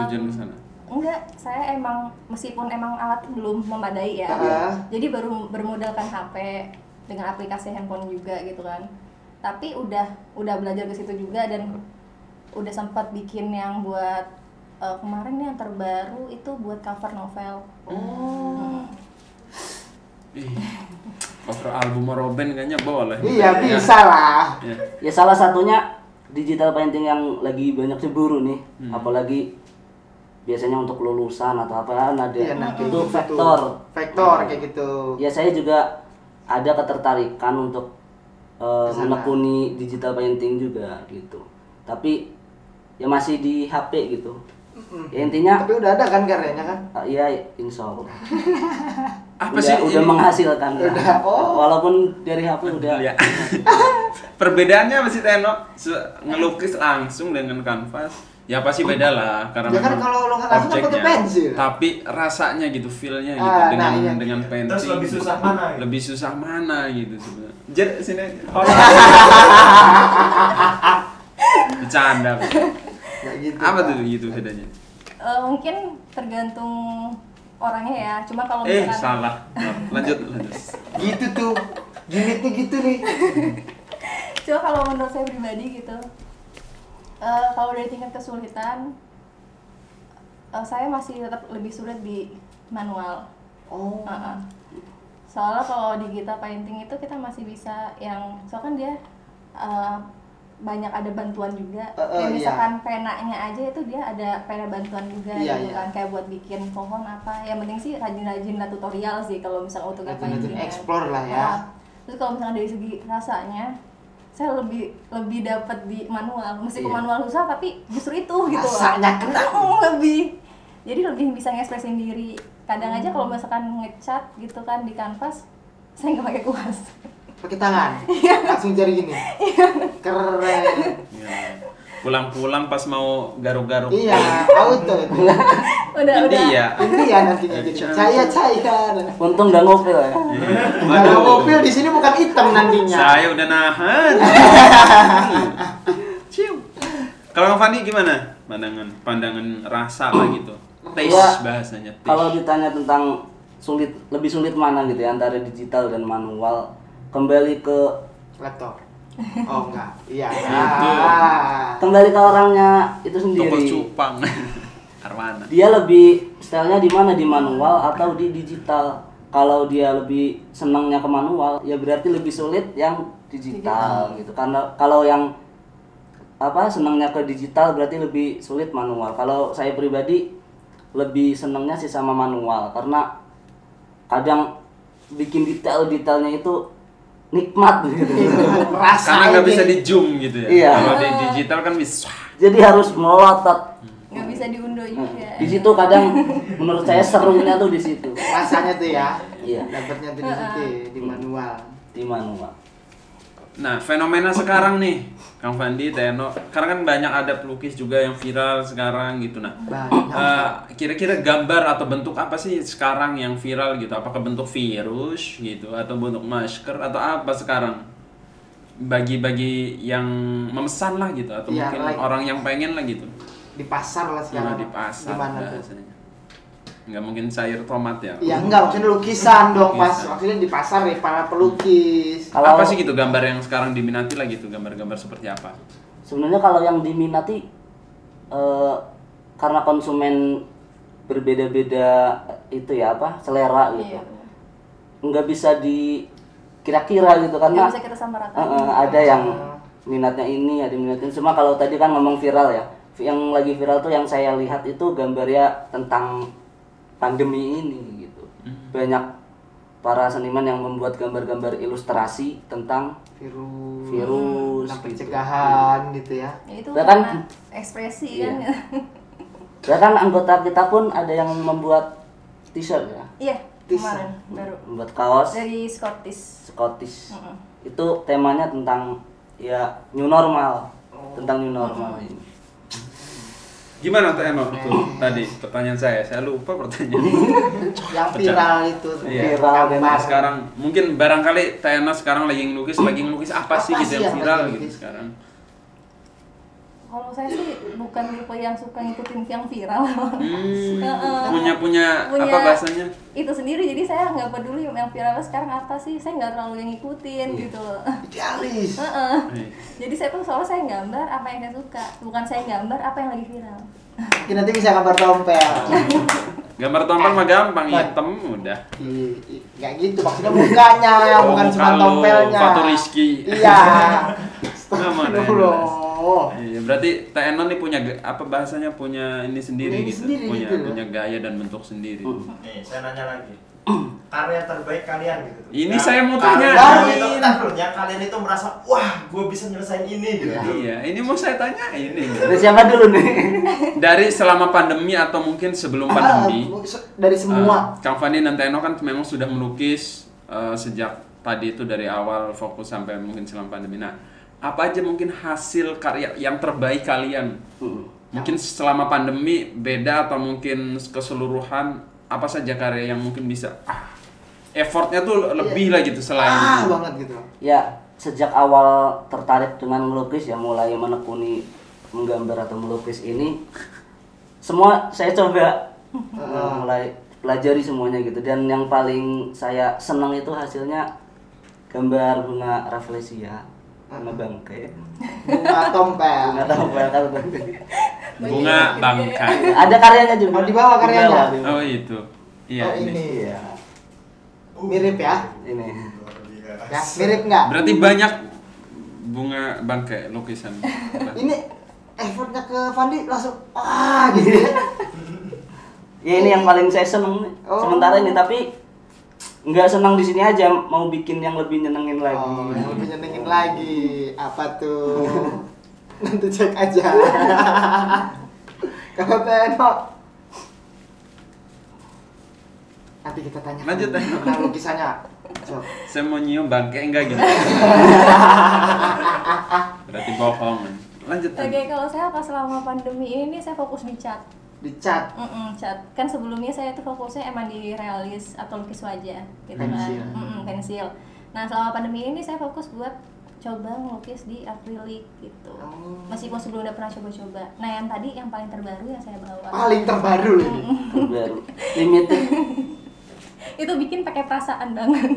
S2: tujuan ke sana.
S4: enggak saya emang meskipun emang alat belum memadai ya
S1: Ah.
S4: jadi baru bermodalkan HP dengan aplikasi handphone juga gitu kan. Tapi udah udah belajar ke situ juga dan udah sempat bikin yang buat eh, kemarin nih yang terbaru itu buat cover novel.
S1: Oh
S2: Ih, cover album Robin kayaknya boleh.
S1: iya
S2: Ya.
S1: bisa lah
S2: Ya.
S3: Ya salah satunya digital painting yang lagi banyak cemburu nih,
S2: Hmm.
S3: apalagi biasanya untuk lulusan atau apa kan ada
S1: iya nah
S3: itu
S1: gitu
S3: vektor.
S1: vektor kayak gitu
S3: Ya saya juga ada ketertarikan untuk Ke
S1: sana.
S3: menekuni digital painting juga gitu tapi ya masih di HP gitu ya intinya
S1: Tapi udah ada kan karyanya kan?
S3: ah, iya insya Allah
S2: Apa
S3: udah,
S2: sih
S3: udah
S2: ini?
S3: menghasilkan.
S1: Udah, oh.
S3: walaupun dari HP udah
S2: Ya. Perbedaannya apa sih Teno? Ngelukis langsung dengan kanvas. Ya pasti beda lah karena
S1: Ya kan kalau lo nggak langsung kan pakai pensil.
S2: Tapi rasanya gitu, feel-nya gitu
S1: Ah,
S2: dengan
S1: nah, iya.
S2: dengan painting.
S5: Terus lebih susah mana gitu?
S2: Lebih susah mana gitu sebenarnya. Jet sini. Bercanda.
S1: Gitu.
S2: Apa tuh gitu bedanya?
S4: Eh, mungkin tergantung orangnya ya cuma kalau
S2: Eh,
S4: misalkan
S2: salah. Lanjut, lanjut.
S1: Gitu tuh. Unitnya gitu nih.
S4: cuma kalau menurut saya pribadi gitu eh, kalau dari tingkat kesulitan eh, saya masih tetap lebih sulit di manual
S1: Oh.
S4: Heeh. soalnya kalau di kita painting itu kita masih bisa yang soalnya kan dia eh, banyak ada bantuan juga
S1: Eh, eh,
S4: kayak
S1: iya.
S4: misalkan penanya aja itu dia ada pena bantuan juga
S1: Iya,
S4: gitu
S1: iya.
S4: kan kayak buat bikin pohon apa yang penting sih rajin-rajin lah tutorial sih kalau misalnya untuk
S1: Rajin-rajin
S4: painting
S1: explore lah ya.
S4: Nah, terus kalau misalnya dari segi rasanya saya lebih lebih dapat di manual meskipun
S1: Iya.
S4: manual susah tapi justru itu gitu
S1: Rasanya kena.
S4: Mm, lebih jadi lebih bisa ngekspresin diri kadang aja kalau misalkan ngecat gitu kan di kanvas saya nggak pakai kuas
S1: Pakai tangan. Langsung jari gini. Keren.
S2: Ya. Pulang-pulang pas mau garuk-garuk.
S1: Iya, auto itu.
S4: udah
S2: Ini
S4: udah
S2: ya.
S1: Ya nantinya jadi cahaya cahaya.
S3: untung nggak ngopil ya
S1: Kalau mobil di sini bukan hitam nantinya.
S2: Saya udah nahan. Cium. Kalau Fandi gimana? Pandangan pandangan rasa lah gitu. Taste bahasanya. Taste.
S3: kalau ditanya tentang sulit lebih sulit mana gitu ya antara digital dan manual kembali ke
S1: Laptop. Oh enggak. Iya. Ah.
S3: kembali ke orangnya itu
S2: toko
S3: sendiri
S2: cupang. Arwana.
S3: dia lebih stylenya di mana di manual atau di digital kalau dia lebih senangnya ke manual ya berarti lebih sulit yang digital gitu karena kalau yang apa senangnya ke digital berarti lebih sulit manual kalau saya pribadi lebih senangnya sih sama manual karena kadang bikin detail-detailnya itu nikmat gitu
S1: Rasa
S2: Karena nggak bisa di zoom gitu ya.
S3: Iya.
S2: Kalau di digital kan bisa.
S3: jadi harus melotot
S4: nggak bisa diunduh juga
S3: di situ kadang menurut saya serunya tuh di situ
S1: rasanya tuh ya.
S3: Iya.
S1: Dapatnya tuh di situ di manual.
S3: di manual
S2: Nah, fenomena sekarang nih, Kang Fandi, Teno, karena kan banyak ada pelukis juga yang viral sekarang gitu. Nah, eh, kira-kira gambar atau bentuk apa sih sekarang yang viral gitu? Apakah bentuk virus gitu atau bentuk masker atau apa sekarang? Bagi-bagi yang memesan lah gitu atau
S1: Iya,
S2: mungkin
S1: like-
S2: orang yang pengen lah gitu.
S1: Di pasar lah
S2: Nah,
S1: sekarang.
S2: di pasar
S1: Gimana tuh?
S2: Nggak mungkin sayur tomat ya.
S1: Ya enggak, maksudnya lukisan dong pas maksudnya di pasar ya para pelukis.
S3: Kalau-
S2: apa sih gitu gambar yang sekarang diminati lah gitu, gambar-gambar seperti apa?
S3: sebenarnya kalau yang diminati eh, karena konsumen berbeda-beda itu ya apa selera gitu.
S4: iya.
S3: Nggak bisa dikira-kira gitu
S4: nggak
S3: karena
S4: bisa kita samaratakan.
S3: Eh, eh, ada yang minatnya ini ada yang minatnya cuma kalau tadi kan ngomong viral ya. Yang lagi viral tuh yang saya lihat itu gambarnya tentang pandemi ini gitu banyak para seniman yang membuat gambar-gambar ilustrasi tentang
S1: Virus.
S3: virus
S1: Tentang
S3: gitu.
S1: pencegahan gitu ya.
S4: Ya, itu
S3: Bahkan-
S4: ekspresi
S3: Iya.
S4: kan
S3: Bahkan anggota kita pun ada yang membuat t-shirt ya,
S4: iya kemarin baru
S3: membuat kaos
S4: dari Scottish
S3: Scottish.
S4: Mm-mm.
S3: Itu temanya tentang ya new normal, tentang new normal ini.
S2: Gimana tuh Eno tuh tadi pertanyaan saya? Saya lupa pertanyaan.
S1: Yang viral itu.
S2: Iya.
S3: Viral dan
S1: Gambar.
S2: sekarang mungkin barangkali Tena sekarang lagi ngelukis, lagi ngelukis apa, sih
S1: Apa
S2: gitu
S1: sih
S2: yang
S1: yang
S2: viral gitu sekarang?
S4: Kalau saya sih bukan tipe yang suka ngikutin yang viral
S2: Hmm,
S4: Heeh.
S2: punya punya
S4: Punya-
S2: apa bahasanya?
S4: itu sendiri jadi saya nggak peduli yang viral sekarang apa sih saya nggak terlalu yang ngikutin
S2: Iya.
S4: gitu
S1: Idealis.
S4: Heeh.
S2: Eh,
S4: jadi saya tuh soalnya saya gambar apa yang saya suka bukan saya gambar apa yang lagi viral
S1: Mungkin nanti bisa gambar tompel.
S2: Gambar tompel mah gampang, hitam udah.
S1: Nggak gitu maksudnya mukanya,
S2: Oh,
S1: bukan cuma tompelnya.
S2: Fatu Rizky.
S1: Iya.
S2: Nama
S1: Astagfirullah.
S2: Iya, berarti Teno nih punya apa bahasanya punya ini sendiri
S1: Punya ini
S2: gitu,
S1: sendiri
S2: punya
S1: gitu
S2: punya gaya dan bentuk sendiri.
S5: Nih, saya nanya lagi. karya terbaik kalian gitu.
S2: Ini
S5: Yang
S2: saya mau
S5: kalian
S2: tanyain.
S5: itu, yang kalian itu merasa wah gue bisa nyelesain ini gitu.
S2: Iya, ini mau saya tanya ini.
S3: Dari siapa dulu nih?
S2: Dari selama pandemi atau mungkin sebelum pandemi,
S1: Ah, dari semua
S2: eh, Kang Fandi dan Teno kan memang sudah melukis eh, sejak tadi itu dari awal fokus sampai mungkin selama pandemi. Nah, apa aja mungkin hasil karya yang terbaik kalian?
S3: Hmm.
S2: Mungkin selama pandemi beda atau mungkin keseluruhan apa saja karya yang mungkin bisa ah effortnya tuh lebih lah gitu selain
S1: ah banget gitu.
S3: Ya, sejak awal tertarik dengan melukis ya mulai menekuni menggambar atau melukis ini semua saya coba. Uh, mulai pelajari semuanya gitu. Dan yang paling saya senang itu hasilnya gambar bunga rafflesia bunga bangkai
S1: bunga tompel
S3: nggak tahu apa
S2: bunga bangkai.
S3: ada karyanya juga
S1: Oh, di bawah karyanya?
S2: Oh itu. Iya
S1: oh
S2: ini.
S1: ini
S3: iya
S1: mirip ya
S3: ini
S1: ya mirip nggak
S2: Berarti banyak bunga bangkai lukisan.
S1: ini effortnya ke Fandi langsung ah gitu ya.
S3: ya ini yang paling saya seneng nih
S1: Oh.
S3: sementara ini tapi nggak senang di sini aja mau bikin yang lebih nyenengin lagi
S1: Oh, yang lebih nyenengin lagi apa tuh? Nanti cek aja. Kalau Teno nanti kita tanya
S2: Lanjut, Teno.
S1: tentang lukisannya. So,
S2: Saya mau nyium bangkai enggak gitu. Berarti bohong. Lanjut.
S4: Oke, kalau saya pas selama pandemi ini saya fokus di cat.
S1: Dicat
S4: Mm-mm, cat. Kan sebelumnya saya tuh fokusnya emang di realis atau lukis wajah, gitu kan.
S1: Pensil.
S4: Mm-mm, pensil. Nah, selama pandemi ini saya fokus buat coba ngelukis di akrilik gitu.
S1: Oh.
S4: Meskipun sebelumnya udah pernah coba-coba. Nah, yang tadi yang paling terbaru yang saya bawa.
S1: paling terbaru ini.
S3: terbaru limited
S4: Itu bikin pakai perasaan banget.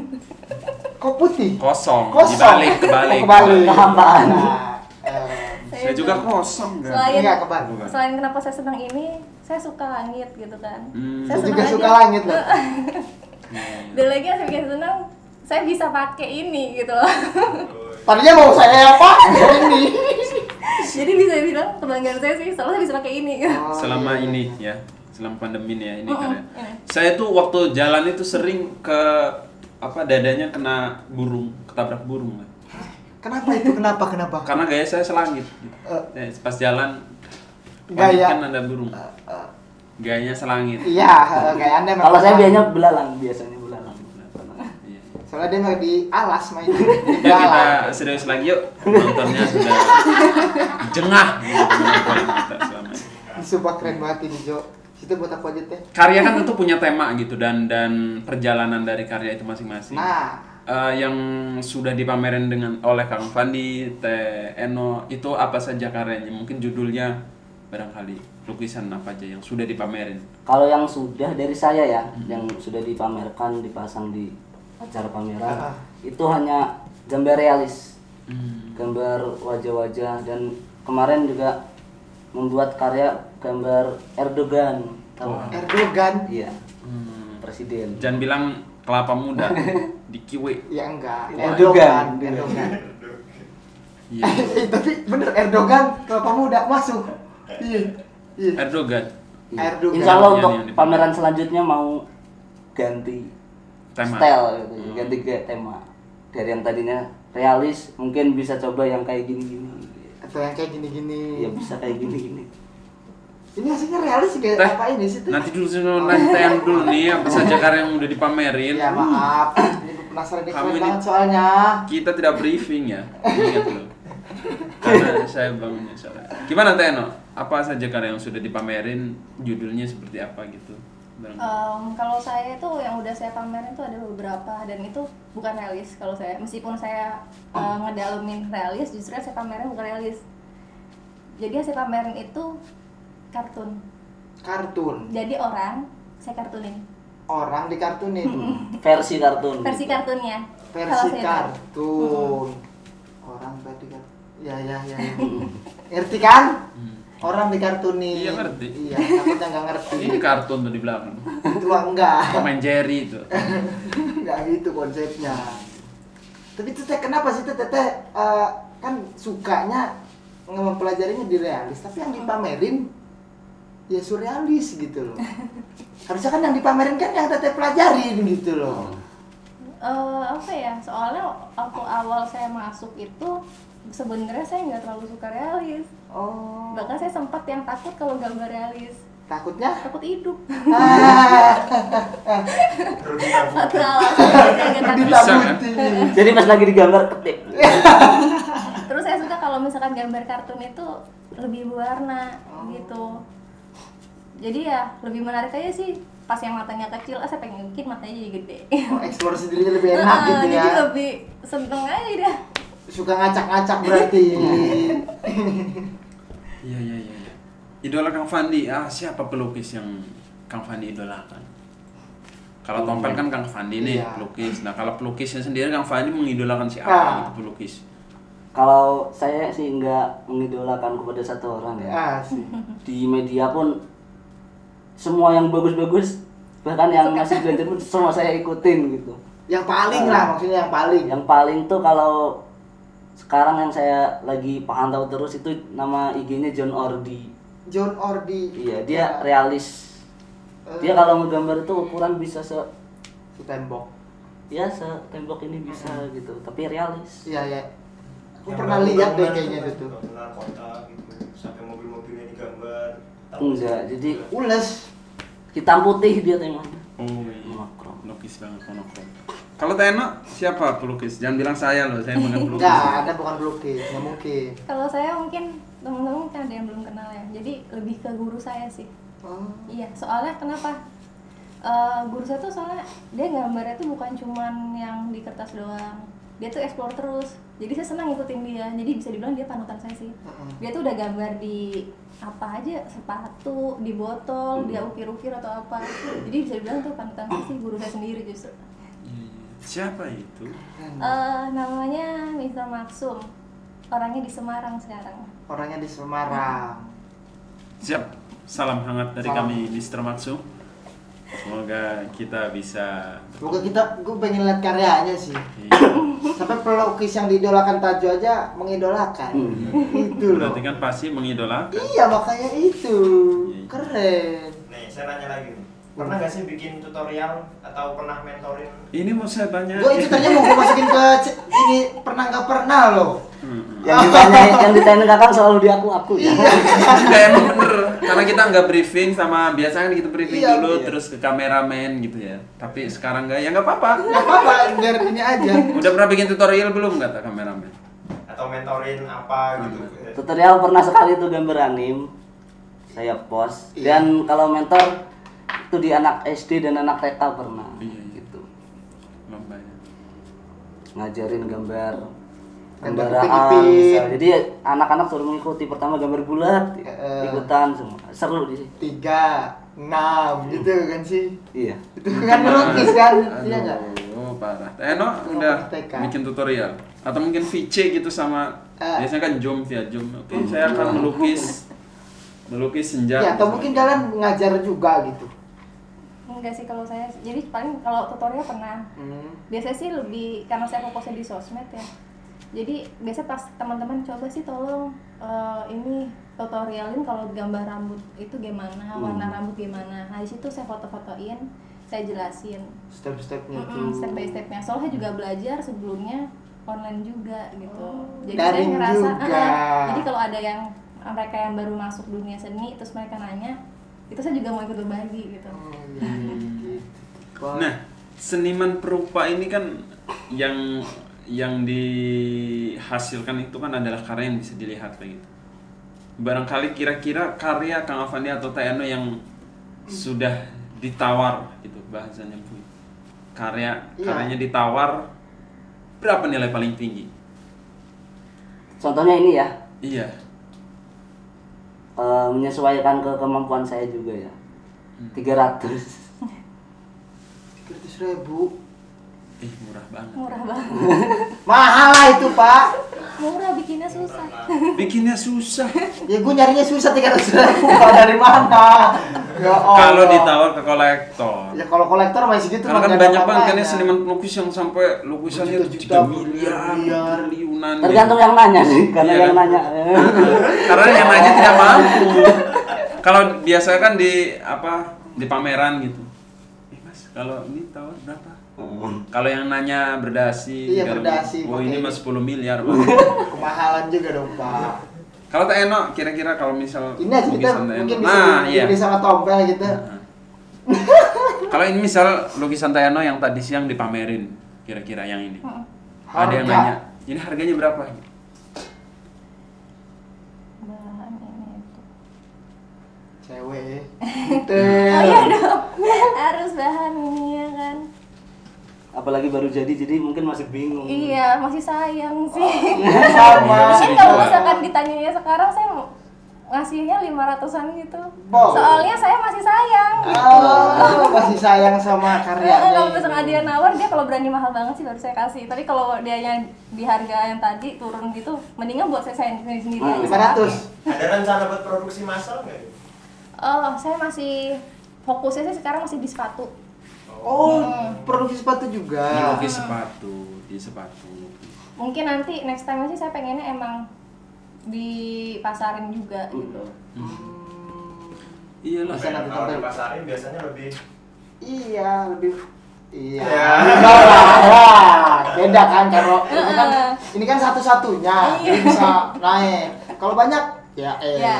S1: Kok putih?
S2: Kosong.
S1: Kosong.
S2: Dibalik, kebalik.
S1: Oh, kebalik.
S3: Kehampaan.
S1: Nah, eh,
S2: Saya juga kosong kan.
S4: Selain
S1: kebalik.
S2: Bukan.
S4: selain kenapa saya senang ini, saya suka langit gitu kan.
S2: Hmm.
S1: saya juga suka langit loh.
S4: Dan lagi yang saya bikin senang, saya bisa pakai ini gitu loh.
S1: Tadinya mau saya apa? ini.
S4: Jadi bisa bilang kebanggaan saya sih, saya bisa pakai ini.
S1: Oh,
S2: Selama
S1: iya.
S2: ini ya, selama pandemi ini ya ini
S4: Mm-mm,
S2: karya.
S4: ini.
S2: Saya tuh waktu jalan itu sering ke apa dadanya kena burung, ketabrak burung lah.
S1: Kenapa itu? Kenapa? Kenapa?
S2: Karena gaya saya selangit. Gitu. Ya, pas jalan
S1: Gaya.
S2: kan ada burung.
S1: Eh,
S2: Gayanya selangit.
S1: Iya, eh, kayak anda memang-
S3: kalau saya biasanya belalang biasanya belalang
S2: Iya.
S1: Soalnya dia mah di alas main.
S2: Yuk kita serius lagi yuk. Nontonnya sudah jengah gitu.
S1: Sumpah keren banget ini Jo. Itu buat aku aja teh.
S2: Karya kan tentu punya tema gitu dan dan perjalanan dari karya itu masing-masing.
S1: Nah,
S2: Eh, yang sudah dipamerin dengan oleh Kang Fandi, Teh Eno itu apa saja karyanya? Mungkin judulnya barangkali lukisan apa aja yang sudah dipamerin.
S3: kalau yang sudah dari saya ya yang sudah dipamerkan dipasang di acara pameran
S1: Ah.
S3: itu hanya gambar realis
S2: Hmm.
S3: gambar wajah-wajah dan kemarin juga membuat karya gambar Erdogan tahu
S1: Erdogan.
S3: iya
S2: Hmm.
S3: presiden
S2: Jangan bilang kelapa muda di kiwe.
S1: Ya enggak.
S3: Erdogan.
S1: Erdogan.
S2: Iya.
S1: Eh, tapi bener Erdogan kelapa muda masuk. Iya. Iya.
S2: Erdogan.
S1: Erdogan.
S3: Insya Allah
S2: Yang-
S3: untuk pameran selanjutnya mau ganti
S2: Tema.
S3: style gitu, ganti ke tema dari yang tadinya realis mungkin bisa coba yang kayak gini-gini
S1: Atau yang kayak gini-gini.
S3: ya bisa kayak gini-gini
S1: Ini hasilnya realis gak
S2: Teh,
S1: apa ini sih?
S2: Nanti dulu nanti yang dulu nih apa saja karya yang udah dipamerin.
S1: Ya maaf. Ini penasaran keren
S2: ini-
S1: banget soalnya.
S2: Kita tidak briefing ya. Ingat loh. Karena saya bangunnya soalnya. Gimana Teno? Apa saja karya yang sudah dipamerin? Judulnya seperti apa gitu?
S4: Em, kalau saya itu yang udah saya pamerin itu ada beberapa dan itu bukan realis kalau saya meskipun saya eh, ngedalemin realis justru yang saya pamerin bukan realis jadi yang saya pamerin itu kartun
S1: Kartun.
S4: jadi orang saya kartunin
S1: Orang dikartunin.
S3: versi kartun
S4: versi
S3: gitu.
S4: kartunnya
S1: Versi kartun. Orang tadi kan. Ya ya ya. ya. Ngerti kan?
S2: Hmm.
S1: Orang dikartunin.
S2: Iya, ngerti.
S1: Iya, takutnya nggak ngerti.
S2: Ini kartun tuh di belakang.
S1: Itu enggak.
S2: And Jerry itu.
S1: Enggak gitu konsepnya. Tapi itu teh kenapa sih teh teh teh, eh, kan sukanya mempelajarinya di realis, tapi yang dipamerin ya surrealis gitu loh harusnya kan yang dipamerin kan yang teteh pelajarin gitu loh
S4: Eh, apa ya soalnya waktu awal saya masuk itu sebenarnya saya nggak terlalu suka realis.
S1: Oh.
S4: Bahkan saya sempat yang takut kalau gambar realis.
S1: Takutnya?
S4: Takut hidup. Satu alasan
S2: kan?
S3: Jadi pas lagi digambar ketik.
S4: terus saya suka kalau misalkan gambar kartun itu lebih berwarna gitu. Jadi ya lebih menarik aja sih. Pas yang matanya kecil ah saya pengen bikin matanya jadi gede.
S1: Oh, explore sendirinya lebih enak
S4: Ah,
S1: gitu
S4: jadi
S1: ya.
S4: lebih seneng aja dah
S1: suka ngacak-ngacak berarti
S2: Iya iya iya. iya. Idola Kang Fandi, ah siapa pelukis yang Kang Fandi idolakan? Kalau Tompel kan Kang Fandi nih
S1: Iya.
S2: pelukis. Nah kalau pelukisnya sendiri Kang Fandi mengidolakan siapa
S1: Ah.
S2: gitu pelukis?
S3: Kalau saya sih nggak mengidolakan kepada satu orang ya.
S1: ah sih
S3: Di media pun semua yang bagus-bagus bahkan yang masih belajar pun semua saya ikutin gitu.
S1: yang paling lah maksudnya yang paling
S3: Yang paling tuh kalau sekarang yang saya lagi pantau terus itu nama IG-nya John Ordi.
S1: John Ordi
S3: Iya, dia realis. Dia kalau ngegambar itu ukuran bisa se
S1: tembok
S3: ya se tembok ini bisa gitu, tapi realis.
S1: iya ya aku
S5: Yang
S1: pernah lihat deh kayaknya
S5: itu kan, kota gitu sampai mobil-mobilnya digambar
S3: Enggak, jadi
S1: ules
S3: hitam putih dia temanya.
S2: Oh iya.
S3: Monokrom.
S2: Lukis banget monokrom. Kalau Teno siapa pelukis? Jangan bilang saya loh, saya bukan pelukis.
S1: enggak ada bukan pelukis nggak mungkin
S4: kalau saya mungkin teman-teman mungkin ada yang belum kenal ya jadi lebih ke guru saya sih
S1: oh.
S4: Iya, soalnya kenapa? Eh, guru saya tuh soalnya dia gambarnya tuh bukan cuman yang di kertas doang. Dia tuh explore terus. Jadi saya senang ngikutin dia. Jadi bisa dibilang dia panutan saya sih.
S1: Heeh.
S4: Dia tuh udah gambar di apa aja, sepatu, di botol, dia ukir-ukir atau apa. Jadi bisa dibilang tuh panutan saya sih guru saya sendiri justru.
S2: Siapa itu?
S4: Eh, namanya Mr. Maksum. Orangnya di Semarang sekarang.
S1: orangnya di Semarang
S2: Siap. Salam hangat dari
S1: Salam.
S2: kami Mr. Maksum. Semoga kita bisa
S1: Semoga kita, gue pengen lihat karyanya sih.
S2: Iya.
S1: Sampai pelukis yang diidolakan Tajo aja mengidolakan. Itu loh.
S2: Berarti kan pasti mengidolakan.
S1: Iya makanya itu
S2: Iya.
S1: keren.
S5: nih saya nanya lagi nih pernah nggak sih bikin tutorial atau pernah mentorin
S2: Ini mau saya tanya.
S1: Gue itu tanya mau gue masukin ke ini pernah nggak pernah loh.
S2: Hmm.
S3: Yang ditanya yang ditanya kakak selalu di aku aku ya.
S2: Enggak emang bener karena kita nggak briefing sama biasanya kan kita briefing
S1: Iya,
S2: dulu
S1: iya.
S2: terus ke kameramen gitu ya tapi sekarang nggak ya nggak apa-apa
S1: Gak apa-apa biar ini aja.
S2: udah pernah bikin tutorial belum kata kameramen
S5: atau mentorin apa gitu
S3: Tutorial pernah sekali tuh gambar anim. Saya post.
S1: Iya.
S3: Dan kalau mentor itu di anak SD dan anak TK pernah
S2: Iya, iya.
S3: gitu.
S2: lombanya
S3: Ngajarin gambar
S1: Gambar
S3: gambar
S1: ipin-ipin.
S3: misal. Jadi anak-anak suruh mengikuti pertama gambar bulat,
S1: Eh.
S3: ikutan semua. Seru di sini.
S1: Tiga, enam gitu kan sih.
S3: Iya.
S1: Itu kan melukis kan, iya nggak?
S2: Aduh, parah. Eno udah
S1: TK.
S2: bikin tutorial atau mungkin VC gitu sama
S1: Eh.
S2: biasanya kan Zoom via Zoom. Oke, saya akan melukis melukis senja.
S1: Ya atau mungkin kalian ngajar juga gitu.
S4: Enggak sih kalau saya. Jadi paling kalau tutorial pernah.
S1: Hmm.
S4: biasanya sih lebih karena saya fokusnya di sosmed ya jadi biasa pas teman-teman coba sih tolong eh, ini tutorialin kalau gambar rambut itu gimana warna rambut gimana nah di situ saya foto-fotoin saya jelasin
S1: Step-stepnya
S4: Mm-mm,
S1: tuh.
S4: step by stepnya soalnya juga belajar sebelumnya online juga gitu jadi
S1: Daring
S4: saya ngerasa
S1: juga.
S4: "Ah, jadi kalau ada yang mereka yang baru masuk dunia seni terus mereka nanya itu saya juga mau ikut berbagi gitu
S1: Oh, iya, gitu. Wah.
S2: Nah, seniman perupa ini kan yang yang dihasilkan itu kan adalah karya yang bisa dilihat kayak gitu. Barangkali kira-kira karya Kang Avandi atau Tayano yang sudah ditawar gitu bahasanya Bu. Karya
S1: Iya.
S2: karyanya ditawar berapa nilai paling tinggi?
S3: Contohnya ini ya,
S2: Iya.
S3: Eh, menyesuaikan ke kemampuan saya juga ya. 300.
S1: Tiga ratus ribu.
S2: Eh, murah banget.
S4: murah banget
S1: Mahal lah itu pak.
S4: murah bikinnya susah
S2: Bikinnya susah.
S1: Ya gue nyarinya susah tiga ratus ribu. Dari mana? Ya Allah.
S2: Kalau ditawar ke kolektor.
S1: Ya kalau kolektor masih gitu.
S2: Karena kan banyak banget kan ya seniman pelukis yang sampai lukisannya
S1: Berjuta-juta,
S2: 3 miliar,
S1: berliar.
S2: triliunan.
S3: Tergantung yang nanya sih, karena
S2: Iya
S3: yang
S2: kan?
S3: nanya.
S2: Karena yang nanya tidak mampu. kalau biasa kan di apa di pameran gitu. Eh mas, kalau ini tawar berapa? Kalau yang nanya berdasi,
S1: Iya,
S2: kalau-
S1: berdasi,
S2: Oh ini mas 10 miliar.
S1: Kemahalan juga dong pak.
S2: kalau tak Eno, kira-kira kalau misal
S1: Ini aja kita mungkin bisa
S2: nah, iya.
S1: sama tompel gitu.
S2: Kalau ini misal lukisan Tak Eno yang tadi siang dipamerin, kira-kira yang ini.
S4: Mm.
S2: Ada yang
S1: Harga.
S2: nanya, ini harganya berapa?
S4: bahan ini itu
S1: Cewek.
S4: oh iya dong harus bahan ini
S3: apalagi baru jadi jadi mungkin masih bingung
S4: iya masih sayang sih
S1: Sama.
S2: Bisa
S4: Mungkin kalau
S2: dijual.
S4: misalkan ditanyanya sekarang saya mau ngasihnya lima ratusan gitu
S1: Bo.
S4: soalnya saya masih sayang
S1: Oh, masih sayang sama
S4: Eh,
S1: karyanya.
S4: kalau misalkan dia nawar dia kalau berani mahal banget sih baru saya kasih tapi kalau dia yang di harga yang tadi turun gitu mendingan buat saya sayang sendiri sendiri aja
S1: Lima ratus.
S5: Ada rencana buat produksi massal nggak?
S4: oh saya masih fokusnya sih sekarang masih di sepatu
S1: Oh, produksi sepatu juga.
S2: Melukis sepatu, di sepatu.
S4: mungkin nanti next time sih saya pengennya emang dipasarin juga gitu
S1: Hmm,
S2: Iyalah.
S1: Bisa nanti
S5: Kalau dipasarin biasanya lebih
S1: Iya, lebih Iya.
S5: Ya.
S1: Enggak lah, wah, beda kan kalau ini kan ini kan satu-satunya
S4: Iya.
S1: bisa naik. Kalau banyak ya eh.
S4: Ya,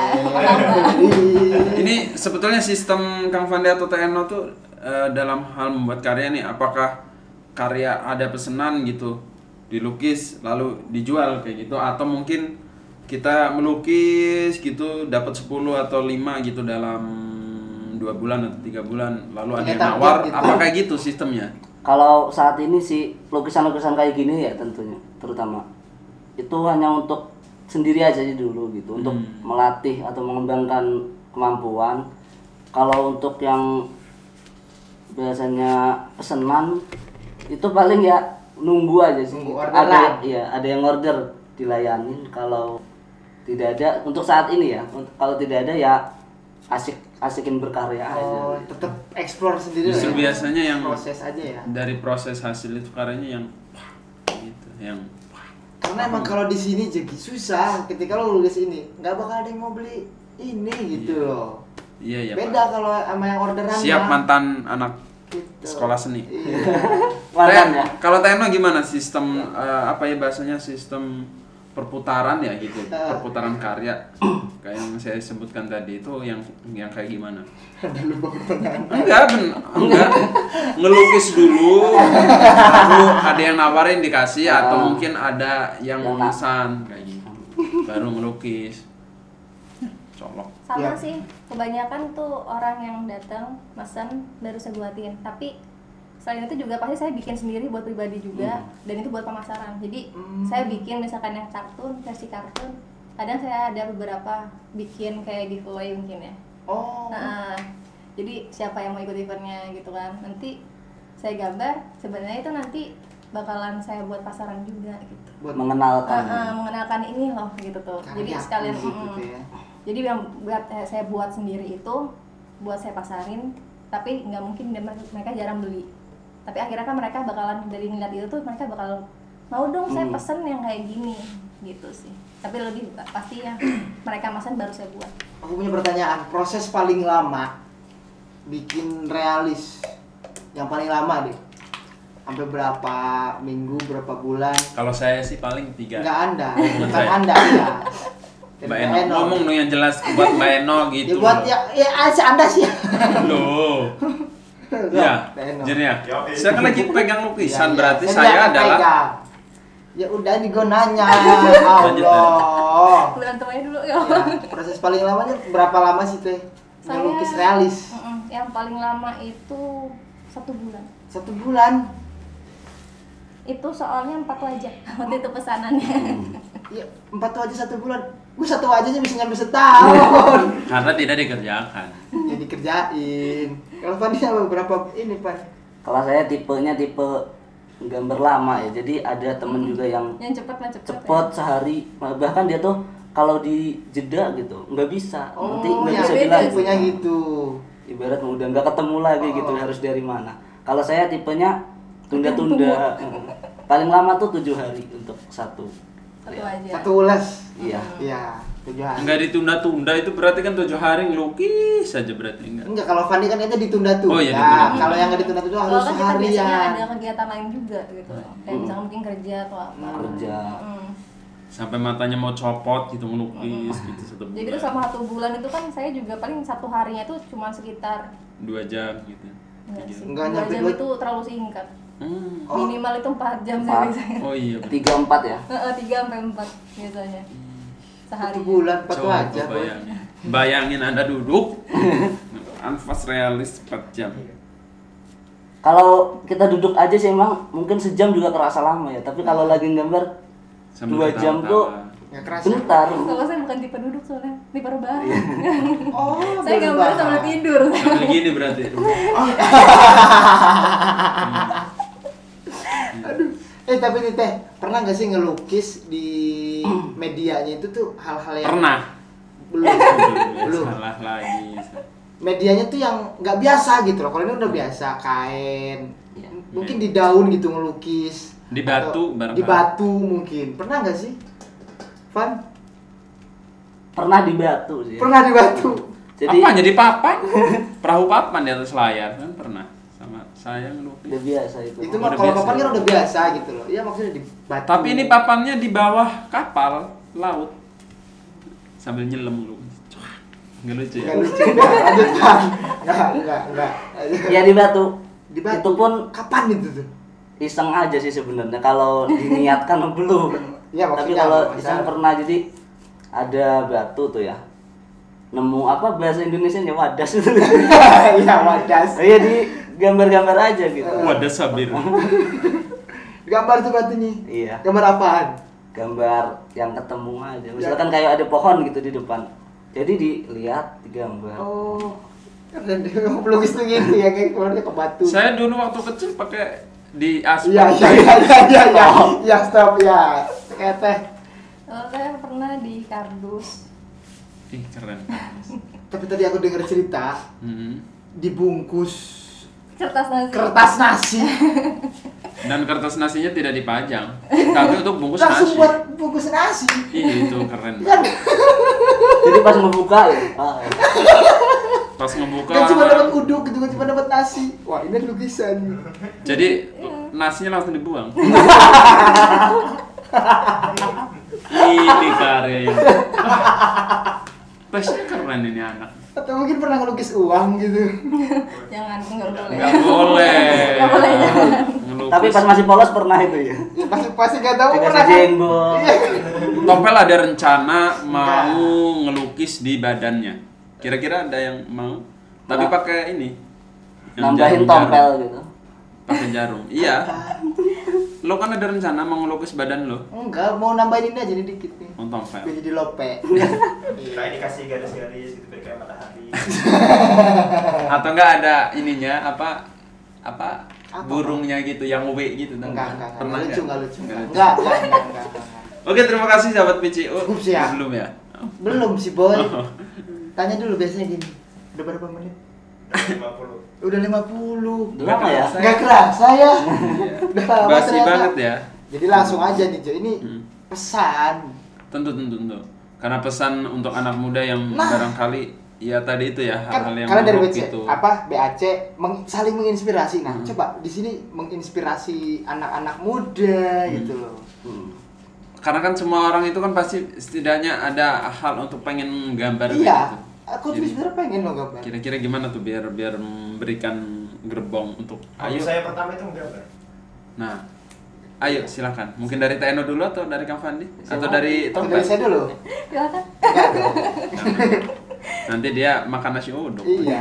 S2: Ini sebetulnya sistem Kang Fandi atau TNO tuh eh, dalam hal membuat karya nih, apakah karya ada pesanan gitu, dilukis lalu dijual kayak gitu, atau mungkin kita melukis gitu dapat 10 atau 5 gitu dalam dua bulan atau tiga bulan lalu ada yang nawar.
S1: gitu.
S2: apa kayak gitu sistemnya?
S3: Kalau saat ini sih lukisan-lukisan kayak gini ya tentunya terutama. Itu hanya untuk sendiri aja sih dulu gitu untuk
S2: Hmm.
S3: melatih atau mengembangkan kemampuan. Kalau untuk yang biasanya pesenan itu paling ya nunggu aja sih
S1: Nunggu orderan.
S3: ada ya ada yang order dilayanin kalau tidak ada untuk saat ini ya Untuk- kalau tidak ada ya asik asikin berkarya
S1: Oh,
S3: aja
S1: tetap explore sendiri
S2: Justru
S1: lah ya.
S2: biasanya yang
S1: proses aja ya.
S2: dari proses hasil itu karyanya yang wah, gitu yang wah.
S1: Karena emang kalau di sini jadi susah ketika lo lulus ini, nggak bakal ada yang mau beli ini gitu loh.
S2: Iya iya
S1: Beda kalau sama yang orderan
S2: siap
S1: ya.
S2: mantan anak
S1: Gitu.
S2: sekolah seni
S1: Iya.
S3: Mantan ya
S2: Kalau Teno gimana sistem eh, apa ya bahasanya sistem perputaran ya gitu,
S1: Eh.
S2: perputaran karya kayak yang saya sebutkan tadi itu yang yang kayak gimana?
S1: Ada lupa pertanyaan.
S2: Enggak, ben, enggak. Ngelukis dulu, lalu ada yang nawarin dikasih atau
S3: Ah.
S2: mungkin ada yang
S3: na-
S2: memesan kayak gitu. Baru ngelukis. Colok.
S4: Sama
S1: Ya.
S4: sih kebanyakan tuh orang yang datang mesen baru saya buatin. Tapi selain itu juga pasti saya bikin sendiri buat pribadi juga dan itu buat pemasaran. Jadi
S1: Hmm.
S4: saya bikin misalkan yang kartun versi kartun kadang saya ada beberapa bikin kayak giveaway mungkin ya.
S1: Oh.
S4: nah jadi siapa yang mau ikut eventnya gitu kan. Nanti saya gambar sebenarnya itu nanti bakalan saya buat pasaran juga gitu.
S1: Buat
S3: mengenalkan.
S4: Ah, ah, mengenalkan ini loh gitu tuh. Jadi sekalian
S1: gitu
S4: mm,
S1: tuh ya.
S4: Jadi yang buat eh, saya buat sendiri itu buat saya pasarin tapi nggak mungkin mereka jarang beli tapi akhirnya kan mereka bakalan dari ngeliat itu tuh mereka bakal mau dong saya
S3: Hmm.
S4: pesen yang kayak gini gitu sih tapi lebih pasti ya mereka pesan baru saya buat
S1: Aku punya pertanyaan, proses paling lama bikin realis yang paling lama deh. Sampai berapa minggu, berapa bulan?
S2: Kalau saya sih paling tiga.
S1: Enggak Anda, bukan. Anda ya. Dari
S2: Mbak Eno,
S1: Eno.
S2: ngomong dong yang jelas buat Mbak Eno gitu.
S1: Ya buat
S2: loh.
S1: ya ya aja Anda sih.
S2: Loh. Iya,
S1: Eno.
S2: Jernya.
S5: Yo, eh.
S2: Saya kan lagi pegang lukisan,
S1: Ya, ya.
S2: berarti
S1: Saya
S2: saya
S1: nggak
S2: adalah
S1: pegang. Ya udah ini gue nanya. Allah.
S4: berantem aja dulu ya
S1: Ya, proses paling lamanya berapa lama sih teh?
S4: Saya-
S1: Ngelukis realis.
S4: Yang paling lama itu satu bulan
S1: Satu bulan.
S4: itu soalnya empat wajah waktu itu pesanannya
S1: Ya, empat wajah satu bulan. Gue satu wajahnya bisa nyampe setahun.
S2: karena tidak dikerjakan.
S1: ya dikerjain. Kalau Fandi apa berapa ini Pan?
S3: Kalau saya tipenya tipe gambar lama ya. Jadi ada temen juga yang
S4: yang cepet lah cepet,
S3: cepet sehari bahkan dia tuh kalau di jeda gitu nggak bisa nanti
S1: Oh,
S3: nggak
S1: ya,
S3: bisa bilang
S1: tipenya gitu.
S3: ibarat udah nggak ketemu lagi gitu
S1: Oh.
S3: harus dari mana kalau saya tipenya tunda-tunda paling lama tuh tujuh hari untuk satu
S4: satu aja
S1: Satu ulas.
S3: iya
S1: Iya. tujuh hari
S2: Enggak ditunda-tunda itu berarti kan tujuh hari ngelukis saja berarti enggak.
S1: enggak kalau Fandi kan itu ditunda-tunda
S2: Oh, iya, ditunda-tunda.
S1: kalau yang nggak ditunda-tunda
S4: Kalau
S1: harus
S4: kan kita biasanya ada kegiatan lain juga gitu. Kayak misalnya mungkin kerja atau apa.
S3: Kerja.
S4: Hmm.
S2: Sampai matanya mau copot gitu ngelukis gitu satu bulan.
S4: Jadi itu selama satu bulan itu kan saya juga paling satu harinya itu cuma sekitar
S2: dua jam gitu.
S4: enggak
S2: Tiga.
S4: sih,
S1: Enggak
S4: dua
S1: nyampe
S4: jam
S1: dua-
S4: itu terlalu singkat.
S2: Hmm.
S1: Oh.
S4: Minimal itu 4 jam saya biasanya.
S2: Oh iya. bener.
S3: tiga empat ya
S4: Heeh, 3 sampai 4 biasanya. Sehari.
S1: satu bulan empat
S2: Coba
S1: aja
S2: bayangin. Bayangin Anda duduk anfas realis 4 jam.
S3: kalau kita duduk aja sih emang mungkin sejam juga kerasa lama ya tapi kalau lagi gambar
S2: Sambil
S3: dua jam
S2: ketawa-tawa.
S3: tuh
S1: kerasa
S3: bentar
S4: Kalau saya bukan tipe duduk soalnya, tipe rebahan.
S1: oh
S4: saya gambar sambil tidur.
S2: Sambil gini berarti.
S1: eh tapi nih teh pernah nggak sih ngelukis di medianya itu tuh hal-hal yang
S2: Pernah.
S1: belum? Belum
S2: Salah lagi.
S1: medianya tuh yang nggak biasa gitu loh. Kalau ini udah biasa kain
S3: Iya.
S1: mungkin di daun gitu ngelukis.
S2: Di batu barangkali.
S1: di batu mungkin. Pernah nggak sih? Van?
S3: Pernah di batu sih.
S1: Pernah di batu.
S3: Jadi
S2: Apa? Jadi papan? Perahu papan di atas layar kan pernah sama saya ngelukis.
S3: udah biasa itu.
S1: Itu mah kalau papan kan udah biasa gitu loh. Iya maksudnya di batu.
S2: Tapi ini papannya di bawah kapal laut. Sambil nyelam lu. Nggak lucu ya?
S1: nggak lucu. Nggak lanjutkan nggak nggak nggak.
S3: Ya di batu.
S1: Di batu.
S3: Itu pun
S1: kapan itu tuh?
S3: iseng aja sih sebenarnya. Kalau diniatkan belum.
S1: Iya,
S3: tapi
S1: maksudnya
S3: kalau iseng pernah jadi ada batu tuh ya. Nemu apa bahasa Indonesia nya wadas. Itu
S1: iya wadas.
S3: Iya di gambar-gambar aja gitu.
S2: Wadah sabir.
S1: gambar tuh batunya
S3: iya.
S1: Gambar apaan?
S3: Gambar yang ketemu aja. Misalkan kayak ada pohon gitu di depan. Jadi dilihat digambar.
S1: Oh. Keren deh pelukis tuh gitu ya kayak keluarnya ke batu.
S2: Saya dulu waktu kecil pakai di aspal.
S1: iya iya iya iya iya iya. Iya stop ya kayak teh.
S4: Kalau saya pernah di kardus.
S2: Ih, keren.
S1: tapi tadi aku dengar cerita
S2: Hmm.
S1: dibungkus
S4: Kertas nasi.
S1: kertas nasi
S2: Dan kertas nasinya tidak dipajang, tapi untuk bungkus
S1: langsung
S2: nasi.
S1: buat bungkus nasi
S2: Ih, itu keren.
S1: kan
S3: jadi pas ngebuka ya ah,
S2: Pas ngebuka.
S1: kan cuma dapat uduk gitu kan cuma dapat nasi wah ini lukisan
S2: Jadi nasinya langsung dibuang. ini karya Pasnya keren ini anak.
S1: Atau mungkin pernah ngelukis uang gitu
S4: Jangan, enggak boleh.
S2: Enggak boleh.
S4: Nggak boleh, jangan.
S3: Tapi pas masih polos pernah itu ya
S1: Ya, pasti pasti gak tahu pernah kan
S3: jenggot
S1: Iya.
S2: Topel ada rencana mau ngelukis di badannya. Kira-kira ada yang mau? Tapi pakai ini.
S3: nambahin tompel gitu
S2: Pakai jarum. Iya. Lo kan ada rencana mau ngelukis badan lo?
S1: enggak mau nambahin ini aja nih dikit nih
S2: Mau tompel.
S1: biar jadi lope
S5: Kira dikasih garis-garis gitu biar kayak matahari.
S2: Atau enggak ada ininya apa apa,
S1: Apa?
S2: burungnya gitu yang W gitu tau
S1: enggak enggak
S2: Pernah
S1: enggak lucu
S2: nggak?
S1: enggak lucu
S2: Nggak
S1: enggak
S2: lucu.
S1: enggak enggak enggak enggak, enggak.
S2: Oke, terima kasih sahabat PCU.
S1: Cukup sih ya.
S2: Belum ya? Oh.
S1: belum sih boy tanya dulu biasanya gini udah berapa menit
S5: 50.
S1: Udah 50
S3: Udah lama ya
S2: kerasa.
S1: Nggak kerasa ya. Udah lama
S2: Basi
S1: ternyata.
S2: banget ya.
S1: jadi langsung aja nih Jo ini
S2: Hmm.
S1: pesan
S2: Tentu tentu tentu. Karena pesan untuk anak muda yang
S1: Nah.
S2: barangkali ya tadi itu ya
S1: kan
S2: hal-hal yang
S1: kalian dari BC
S2: itu.
S1: apa BAC meng- saling menginspirasi nah
S2: Hmm.
S1: coba di sini menginspirasi anak-anak muda gitu loh
S3: Hmm.
S2: Karena kan semua orang itu kan pasti setidaknya ada hal untuk pengen gambar
S1: iya
S2: gitu.
S1: Aku tuh sebenarnya pengen loh gambar
S2: Kira-kira gimana tuh biar biar memberikan gerbong untuk
S5: Ayo.
S2: ayo.
S5: saya pertama itu menggambar.
S2: Nah, ayo silakan. Mungkin dari Teno dulu atau dari Kang Fandi atau dari Tompel?
S1: dari saya dulu
S4: Silakan.
S2: Nanti dia makan nasi uduk.
S1: iya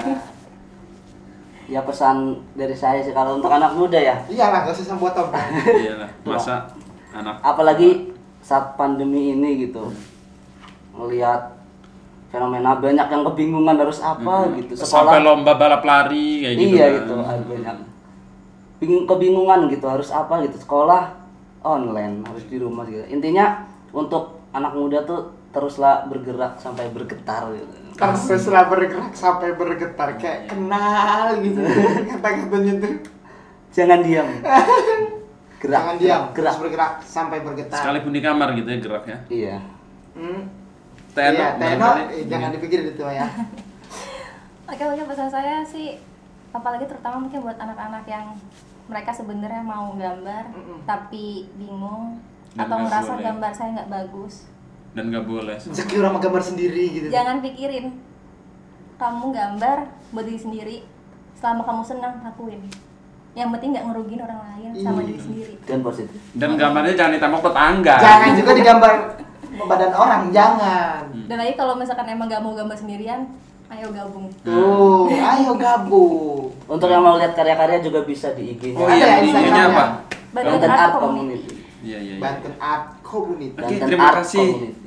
S3: ya pesan dari saya sih kalau untuk anak muda ya
S1: iyalah gak usah buat tompel
S2: Iyalah, masa anak
S3: apalagi saat pandemi ini gitu melihat fenomena banyak yang kebingungan harus apa
S2: Mhm.
S3: gitu
S2: sampai
S3: sekolah
S2: lomba balap lari kayak gitu.
S3: iya
S2: kan.
S3: gitu ada banyak Bingung- kebingungan gitu harus apa gitu sekolah online harus di rumah gitu intinya untuk anak muda tuh teruslah bergerak sampai bergetar gitu
S1: teruslah bergerak sampai bergetar kayak kenal gitu kata-katanya tuh
S3: jangan diam gerak
S1: jangan diam
S3: gerak
S1: terus bergerak sampai bergetar
S2: Sekalipun di kamar gitu ya gerak ya.
S3: iya
S1: Hmm.
S2: Teno,
S1: Iya, Teno, eh, jangan dipikirin itu ya.
S4: Oke mungkin pesan saya sih apalagi terutama mungkin buat anak-anak yang mereka sebenarnya mau gambar
S1: Mm-mm.
S4: tapi bingung
S2: Dan
S4: atau merasa
S2: boleh.
S4: gambar saya nggak bagus
S2: dan nggak boleh.
S1: Insecure sama gambar sendiri gitu.
S4: jangan pikirin kamu gambar buat diri sendiri selama kamu senang lakuin yang penting nggak ngerugiin orang lain sama
S1: Iya.
S4: diri sendiri
S3: dan positif
S2: Dan gambarnya jangan ditambah tetangga.
S1: Jangan juga digambar badan orang, jangan.
S4: dan lagi kalau misalkan emang nggak mau gambar sendirian ayo gabung
S1: Tuh, ayo gabung.
S3: untuk yang mau lihat karya-karya juga bisa di IG-nya
S2: Oh
S1: Ada
S2: iya,
S1: ya
S2: di
S1: Instagramnya?
S2: IG-nya apa?
S4: Banten
S3: Banten
S4: Art
S3: Art
S4: Community.
S2: Iya, iya, iya.
S1: Banten Art Community.
S2: Oke,
S3: Banten
S2: terima
S3: Art
S2: kasih.
S3: Community.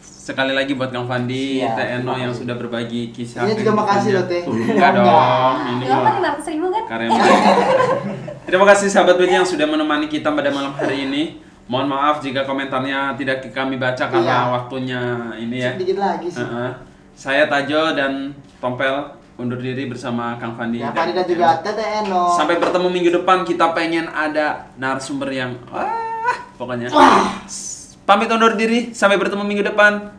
S2: Sekali lagi buat Kang Fandi,
S3: Siap,
S2: Teh Eno yang sudah berbagi kisah.
S1: Ini juga makasih loh, Teh.
S2: Enggak dong, ini
S4: Gak apa
S2: mah
S4: lima ratus ribu kan
S2: karya. Terima kasih sahabat Beji yang sudah menemani kita pada malam hari ini. Mohon maaf jika komentarnya tidak kami baca karena
S1: Iya.
S2: waktunya ini ya.
S1: Sedikit lagi sih.
S2: Heeh. Saya Tajo dan Tompel undur diri bersama Kang Fandi.
S1: Ya, Fadi dan juga Tete Eno.
S2: Sampai bertemu minggu depan kita pengen ada narasumber yang wah pokoknya. Pamit undur diri sampai bertemu minggu depan.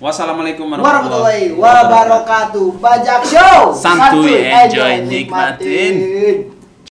S2: Wassalamualaikum
S1: warahmatullahi wabarakatuh. Bajak show.
S2: Santuy, enjoy, nikmatin.